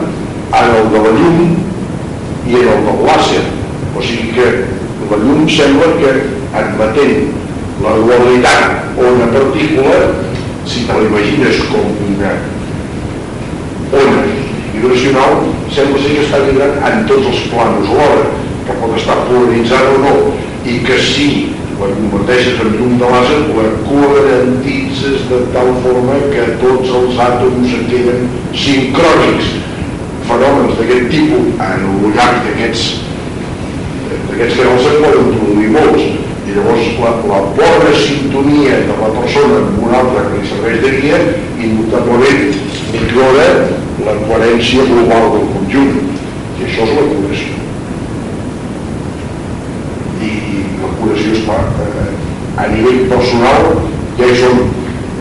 en el de la llum i en el del làser. O sigui que la llum sembla que admetent la dualitat o una partícula, si te l'imagines com una ona vibracional, sembla ser que està vibrant en tots els planos alhora, que pot estar polaritzant o no, i que si la converteixes en llum de làser, la coherentitzes de tal forma que tots els àtoms en queden sincrònics. Fenòmens d'aquest tipus, en el llarg d'aquests d'aquests canals se'n poden produir molts, i llavors la, la bona sintonia de la persona amb una altra que li serveix de guia indubtablement millora la coherència global del conjunt. I això és la curació i la curació és clar eh, a nivell personal ja hi són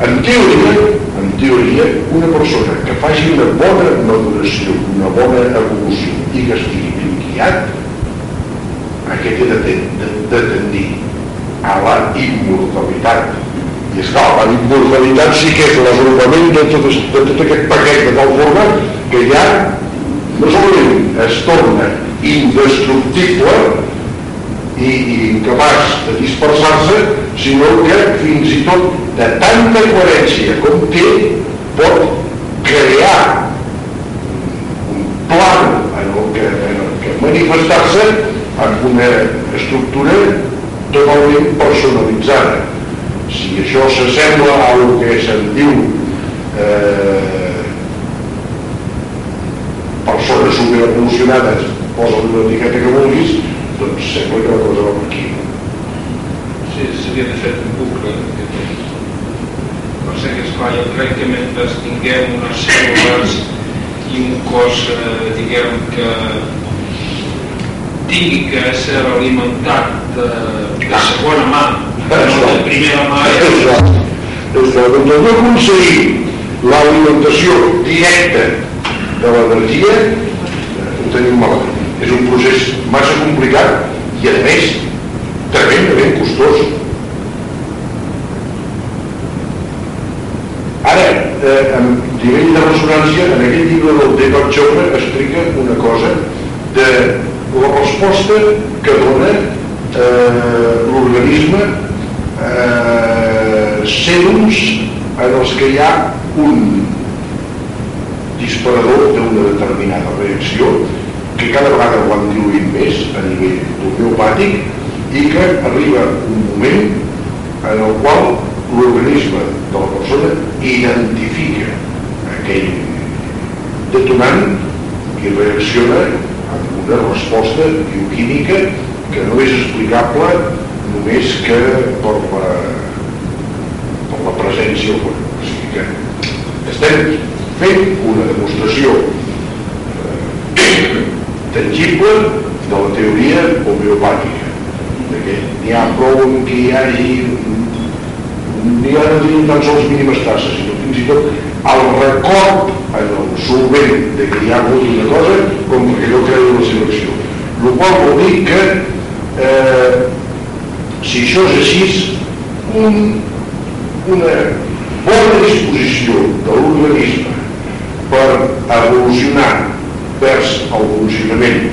en teoria en teoria una persona que faci una bona maduració una bona evolució i que estigui ben guiat aquest ha de, de, de tendir a la immortalitat. I és clar, la immortalitat sí que és l'agrupament de, de tot aquest paquet de tal forma que ja no solament es torna indestructible i, i incapaç de dispersar-se, sinó que fins i tot de tanta coherència com té pot crear plano en el que, en que manifestar-se amb una estructura totalment personalitzada. Si això s'assembla a el que se'n diu eh, persones superevolucionades, posa una etiqueta que vulguis, doncs sembla que la cosa va per aquí. Sí, s'havia de fer un bucle. Per ser que, esclar, jo crec que mentre tinguem unes cèl·lules i un cos, eh, diguem que tingui que ser alimentat de, de segona mà, no de primera mà, Això, això, doncs el d'aconseguir l'alimentació directa de l'energia eh, ho tenim malament. És un procés massa complicat i a més tremendament costós. Ara, eh, en nivell de ressonància, en aquest llibre del Deepak Chopra explica una cosa de la resposta que dona eh, l'organisme eh, sèlums en els que hi ha un disparador d'una determinada reacció que cada vegada ho diluït més a nivell homeopàtic i que arriba un moment en el qual l'organisme de la persona identifica aquell detonant i reacciona amb una resposta bioquímica que no és explicable només que per la, per la presència o sigui que estem fent una demostració tangible de la teoria homeopàtica de que n'hi ha prou en què hi hagi n'hi ha no tenim tan sols mínimes tasses sinó fins i tot el record en el solvent de que hi ha hagut una cosa com perquè allò crea una selecció el qual vol dir que eh, si això és així un, una bona disposició de l'organisme per evolucionar vers el funcionament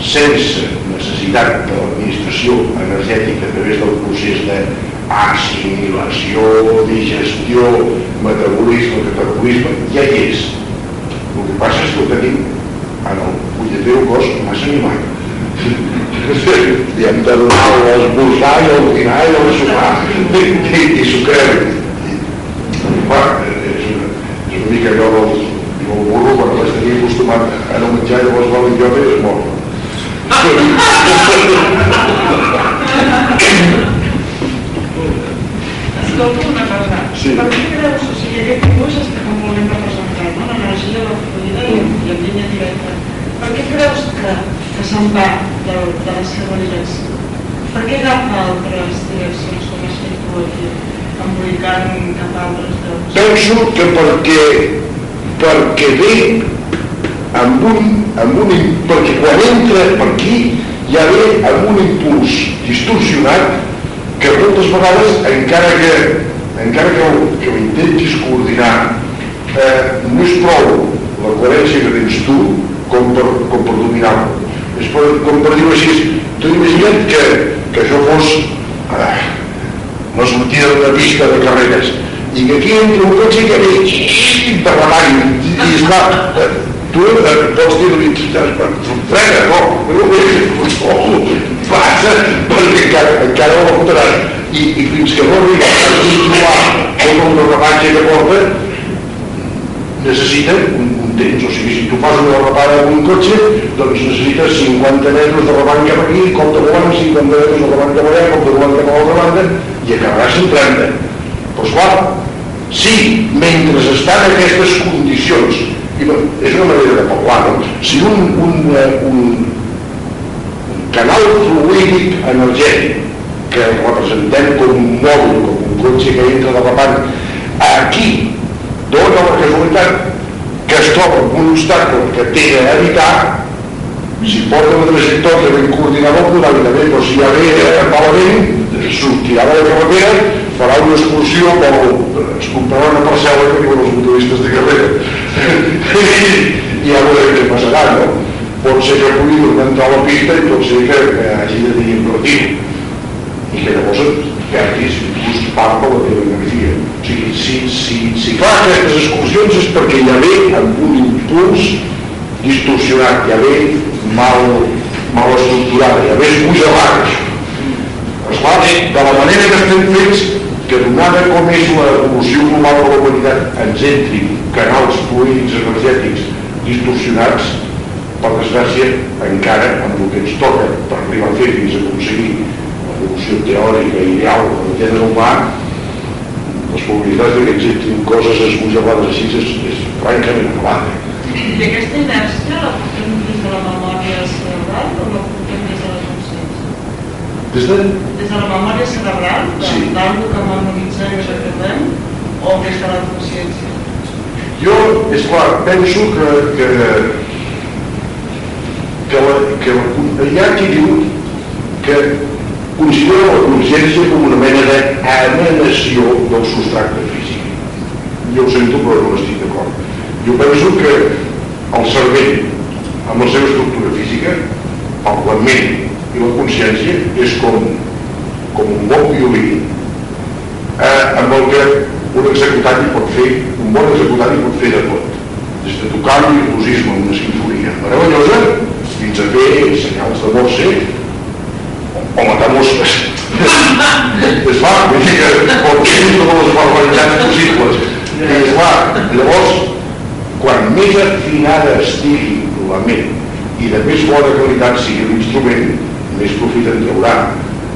sense necessitat de l'administració energètica a través del procés d'assimilació, digestió, metabolisme, catabolisme, ja hi és. El que passa és que ho tenim en el punyetero cos massa animat. I hem de donar l'esmorzar i el dinar i el sopar i, i, i s'ho creu. Va, és una, és una mica allò del, del burro quan vaig acostumat a no menjar llavors va l'idiota i es mor. Escolta una cosa. Sí. Per què creus, o sigui, aquest dibuix està com molt ben representat, no? L'energia, la fluida i, en línia directa. Per què creus que, que se'n va de, de la seva direcció? Per què agafa altres direccions com has fet aquí, embolicant cap a altres llocs? Penso que perquè, perquè ve amb un, amb un, perquè quan entra per aquí ja ve amb un impuls distorsionat que moltes vegades encara que encara que, ho- que ho intentis coordinar eh, no és prou la coherència que tens tu com per, com per dominar-lo és per, com per dir-ho així tu imagina't que, que això fos eh, sortida d'una pista de carreres i que aquí entra un cotxe que ve de remall i, i esclar, eh, tu eh, pots dir-li frega, no, no, no, passa perquè encara, encara la fotràs i, i fins que no arriba a controlar tot el derrapatge que porta necessita un, un temps, o sigui, si tu fas una derrapada amb un cotxe, doncs necessites 50 metres de rebant cap aquí, cop de volant, 50 metres de rebant cap allà, cop de volant cap a l'altra banda, i acabaràs en 30. Però esclar, si mentre estan aquestes condicions, i és una manera de parlar, no? si un, un, eh, un, un canal fluídic energètic que representem com un mòbil, com un cotxe que entra de repant, aquí dona la casualitat que es troba amb un obstacle que té d'evitar si porta una trajectòria ben coordinada podrà anar bé, però si ja ve eh, malament sortirà de la carretera farà una excursió com es comprarà una parcel·la que diuen els motoristes de carrera i ja veurem què passarà no? pot ser que pugui tornar a entrar a la pista i pot ser que, que hagi de tenir invertit i que llavors perdis inclús part de la teva energia. O sigui, si, si, si fa aquestes excursions és perquè ja ve amb un impuls distorsionat, ja ve mal, mal estructurada, ja ve esbojalada. Esclar, de la manera que estem fets, que donada com és l'evolució global de la humanitat ens entrin canals fluids energètics distorsionats, per desgràcia, encara amb el que ens toca per arribar a fer fins a aconseguir l'evolució teòrica i ideal del gènere humà, les probabilitats que existin coses esbojalades així és, és francament elevada. I aquesta inèrcia la portem des de la memòria cerebral o la portem des de la consciència? Des de... Des de la memòria cerebral, Sí. d'algú que memoritzem i recordem, o des de la consciència? Jo, és clar, penso que, que, que, la, que la, hi ha qui diu que considera la consciència com una mena d'emanació del substracte físic. Jo ho sento, però no estic d'acord. Jo penso que el cervell, amb la seva estructura física, el la ment i la consciència és com, com un bon violí eh, amb el que un executant hi pot fer, un bon executant hi pot fer de tot. Des de tocar el virtuosisme una sinfonia meravellosa fins a fer senyals de Morse o matar mosques. és clar, vull dir que pot fer totes les barbaritats possibles. És clar, llavors, quan més afinada estigui la ment i de més bona qualitat sigui l'instrument, més profit en traurà.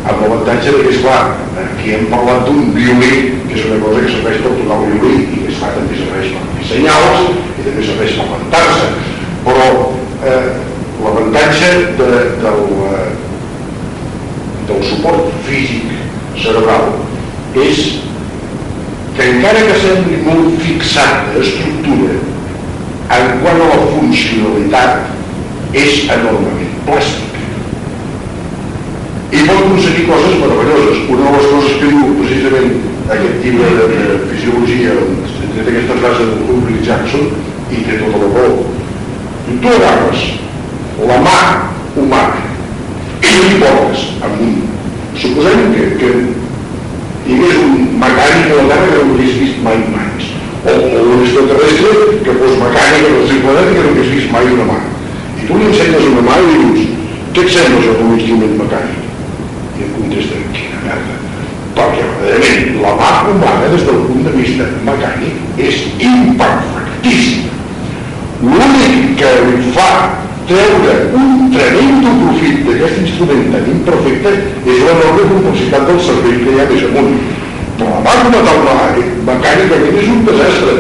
Amb l'avantatge que, esclar, aquí hem parlat d'un violí, que és una cosa que serveix per tocar el violí, i que esclar, també serveix per fer senyals, i també serveix per plantar-se. Però eh, l'avantatge de, del, eh, del suport físic cerebral és que encara que sembli molt fixat d'estructura, en quant a la funcionalitat és enormement plàstic i pot aconseguir coses meravelloses. Una de les coses que diu precisament aquest llibre de, de fisiologia, té aquesta frase de Ulrich Jackson, i té tota la raó. Tu agafes la mà humana i li portes amb un... Suposem que, que hi hagués un mecànic a la Terra que no hagués vist mai mans, o, o un extraterrestre que fos mecànic en el seu que no hagués vist mai una mà. I tu li ensenyes una mà i dius, què et sembla això un instrument mecànic? I em contesta, quina merda. Perquè verdaderament la mà humana des del punt de vista mecànic és imperfectíssima. L'únic que li fa treure un tremendo profit d'aquest instrument tan imperfecte és l'enorme complexitat del cervell que hi ha més amunt. Però la mà com a tal mà, mecànicament és un desastre.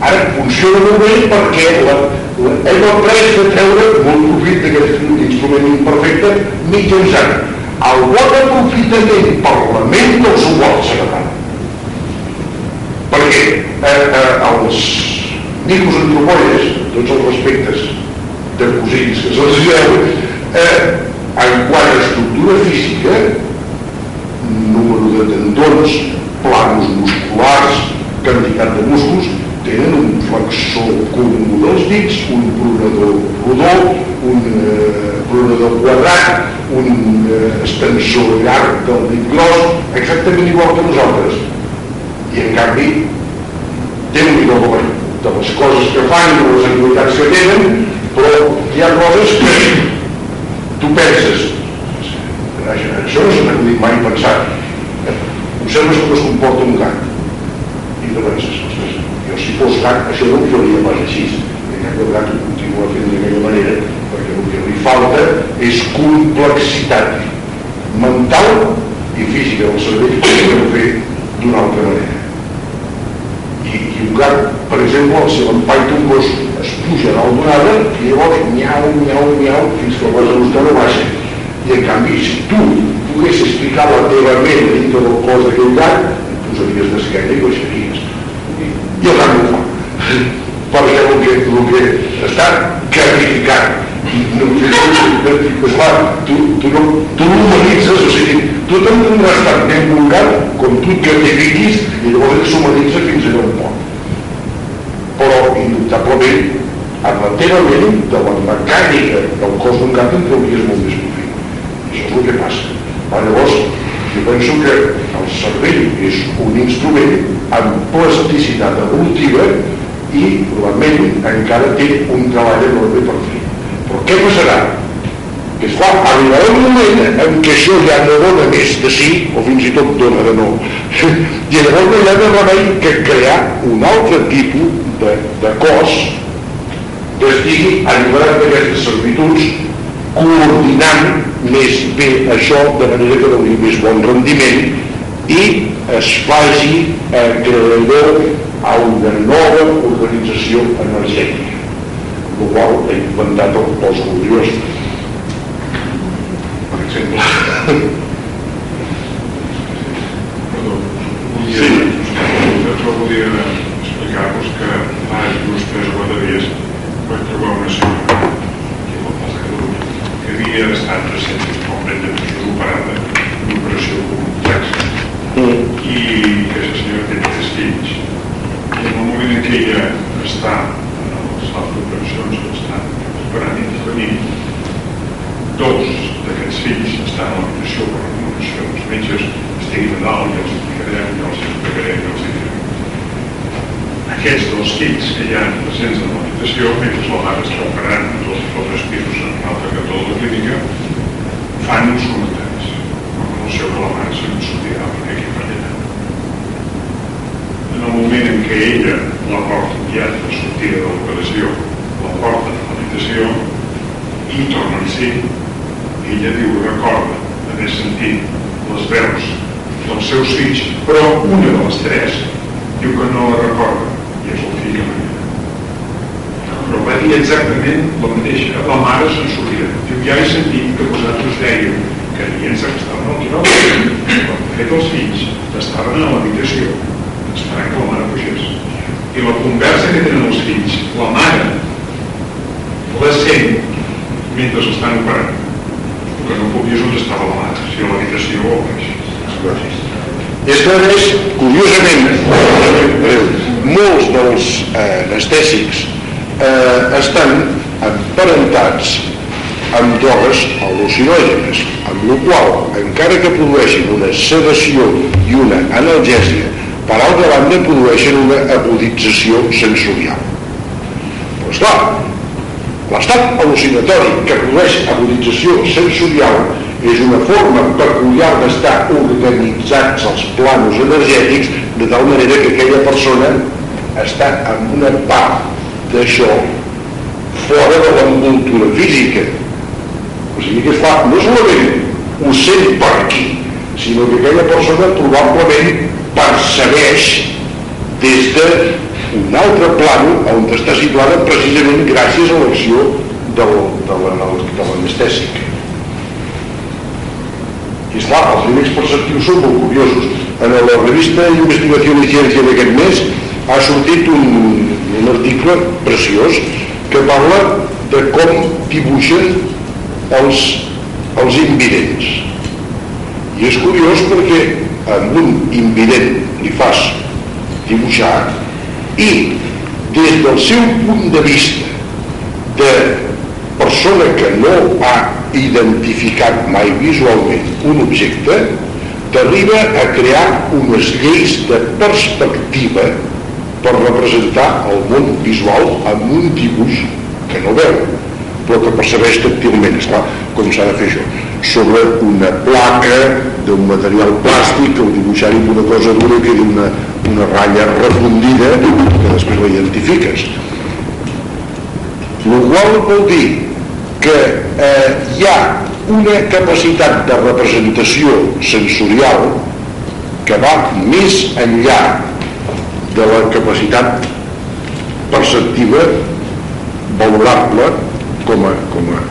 Ara funciona molt bé perquè la, la, hem après de treure molt profit d'aquest instrument imperfecte mitjançant el bon aprofitament per la ment del suport cerebral. Perquè eh, eh, els microantropoides, tots els respectes de cosins que se'ls veu, eh, en quant a estructura física, número de tendons, planos musculars, quantitat de músculs, tenen un flexor comú dels dits, un pronador rodó, un eh, pronador quadrat, un eh, extensor llarg del dit gros, exactament igual que nosaltres. I en canvi, com de les coses que fan i de les activitats que tenen, però hi ha coses que tu penses, això no s'ha acudit mai pensat. Observes com es comporta un gat i tu penses, jo si fos gat això no ho faria pas així. En canvi el gat ho continua fent d'aquella manera perquè el que li falta és complexitat mental i física del cervell que ho fer d'una altra manera. I, i un gat per exemple si l'empaita un gos es puja dalt d'un arbre i llavors miau, miau, miau fins que el vas a buscar no baixa. I en canvi si tu poguessis ficar la teva ment dintre del cos d'aquell gat et posaries d'esquena i baixaries no ho fa perquè el que, el que està carificant no, és clar, tu, tu, no, tu l'humanitzes, o sigui, tu t'entendràs tan ben un gat com tu et gratifiquis i llavors s'humanitza fins allà on pot. Però, indubtablement, amb la teva ment, de la mecànica del cos d'un gat en trauries molt més profit. Això és el que passa. Llavors, jo penso que el cervell és un instrument amb plasticitat evolutiva i probablement encara té un treball enorme per fer. Però què passarà? Que esclar, arribarà un moment en què això ja no dona més de sí, o fins i tot dona de no. I llavors no hi ha de remei que crear un altre tipus de, de cos que estigui alliberat d'aquestes servituds coordinant més bé això de manera que doni més bon rendiment i es faci eh, creador a una nova organització energètica el qual ha inventat el cos gloriós per exemple agudització sensorial. Però esclar, l'estat al·lucinatori que produeix agudització sensorial és una forma peculiar d'estar organitzats els planos energètics de tal manera que aquella persona està en una part d'això fora de l'envoltura física o sigui que es fa no solament ho sent per aquí sinó que aquella persona probablement percebeix des d'un altre plano on està situada precisament gràcies a l'acció de l'anestèsic i esclar, els límits perceptius són molt curiosos. En la revista Investigació i Ciència d'aquest mes ha sortit un, un article preciós que parla de com dibuixen els, els invidents. I és curiós perquè amb un invident li fas dibuixar i des del seu punt de vista de persona que no ha identificat mai visualment un objecte, t'arriba a crear unes lleis de perspectiva per representar el món visual amb un dibuix que no veu, però que percebeix tàctilment, esclar, com s'ha de fer això, sobre una placa d'un material plàstic, o dibuixar-hi una cosa dura que quedi una, ratlla refundida que després la identifiques. El qual vol dir que eh, hi ha una capacitat de representació sensorial que va més enllà de la capacitat perceptiva valorable com a, com a,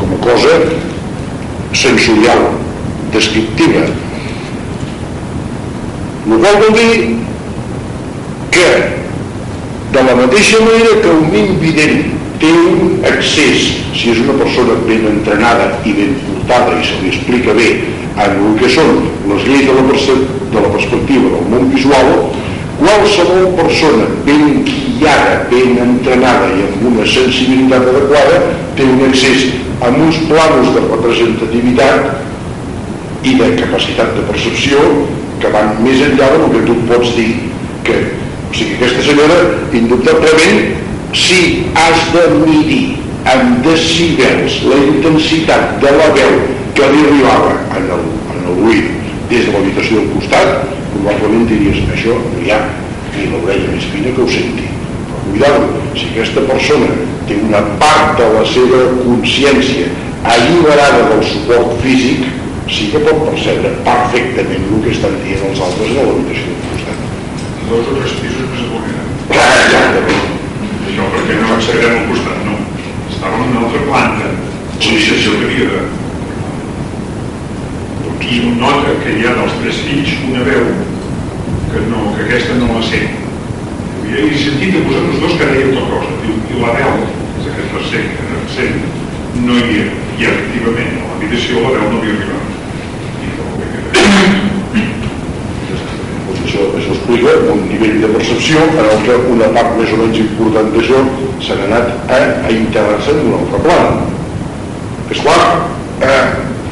com a cosa sensorial, descriptiva. El qual vol dir que de la mateixa manera que un invident té un accés, si és una persona ben entrenada i ben portada i se li explica bé en el que són les lleis de la, de la perspectiva del món visual, qualsevol persona ben guiada, ben entrenada i amb una sensibilitat adequada té un accés a uns planos de representativitat i de capacitat de percepció que van més enllà del que tu pots dir que O sigui, aquesta senyora, indubtablement, si has de medir amb decibels la intensitat de la veu que li arribava en el, en el buit des de l'habitació del costat, probablement diries, això no hi ha ni l'orella més fina que ho senti. Però cuidado, si aquesta persona té una part de la seva consciència alliberada del suport físic, sí que pot percebre perfectament el que estan dient els altres a l'habitació del. Dos o tres pisos més. Clar, exactament. Això perquè no accedem al costat, no. Estava en una altra planta. Sí, sí, sí. que havia de... I nota que hi ha dels tres fills una veu que, no, que aquesta no la sent. I he sentit de vosaltres dos que dèieu tota cosa. Diu, I la veu, és aquest tercer que sent, no hi era. I efectivament, a l'habitació la veu no havia arribat. I no, que- Doncs això, això explica un nivell de percepció en el que una part més o menys important d'això s'ha anat a, a integrar-se en un altre plan. És clar, eh,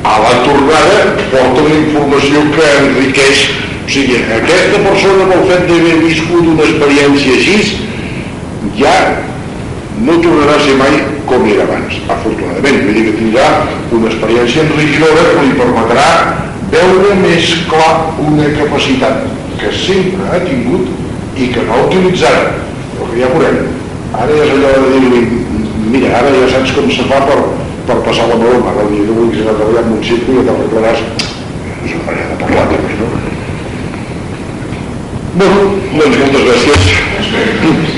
a la tornada porta una informació que enriqueix o sigui, aquesta persona pel fet d'haver viscut una experiència així ja no tornarà a ser mai com era abans, afortunadament. Vull dir que tindrà una experiència enriquidora que li permetrà veure més clar una capacitat que sempre ha tingut i que no ha utilitzat, però que ja veurem. Ara ja és allò de dir-li, mira, ara ja saps com se fa per, per passar la broma, el dia que vulguis anar a en un circo i t'arreglaràs. És una manera de parlar també, no? Bueno, doncs moltes gràcies.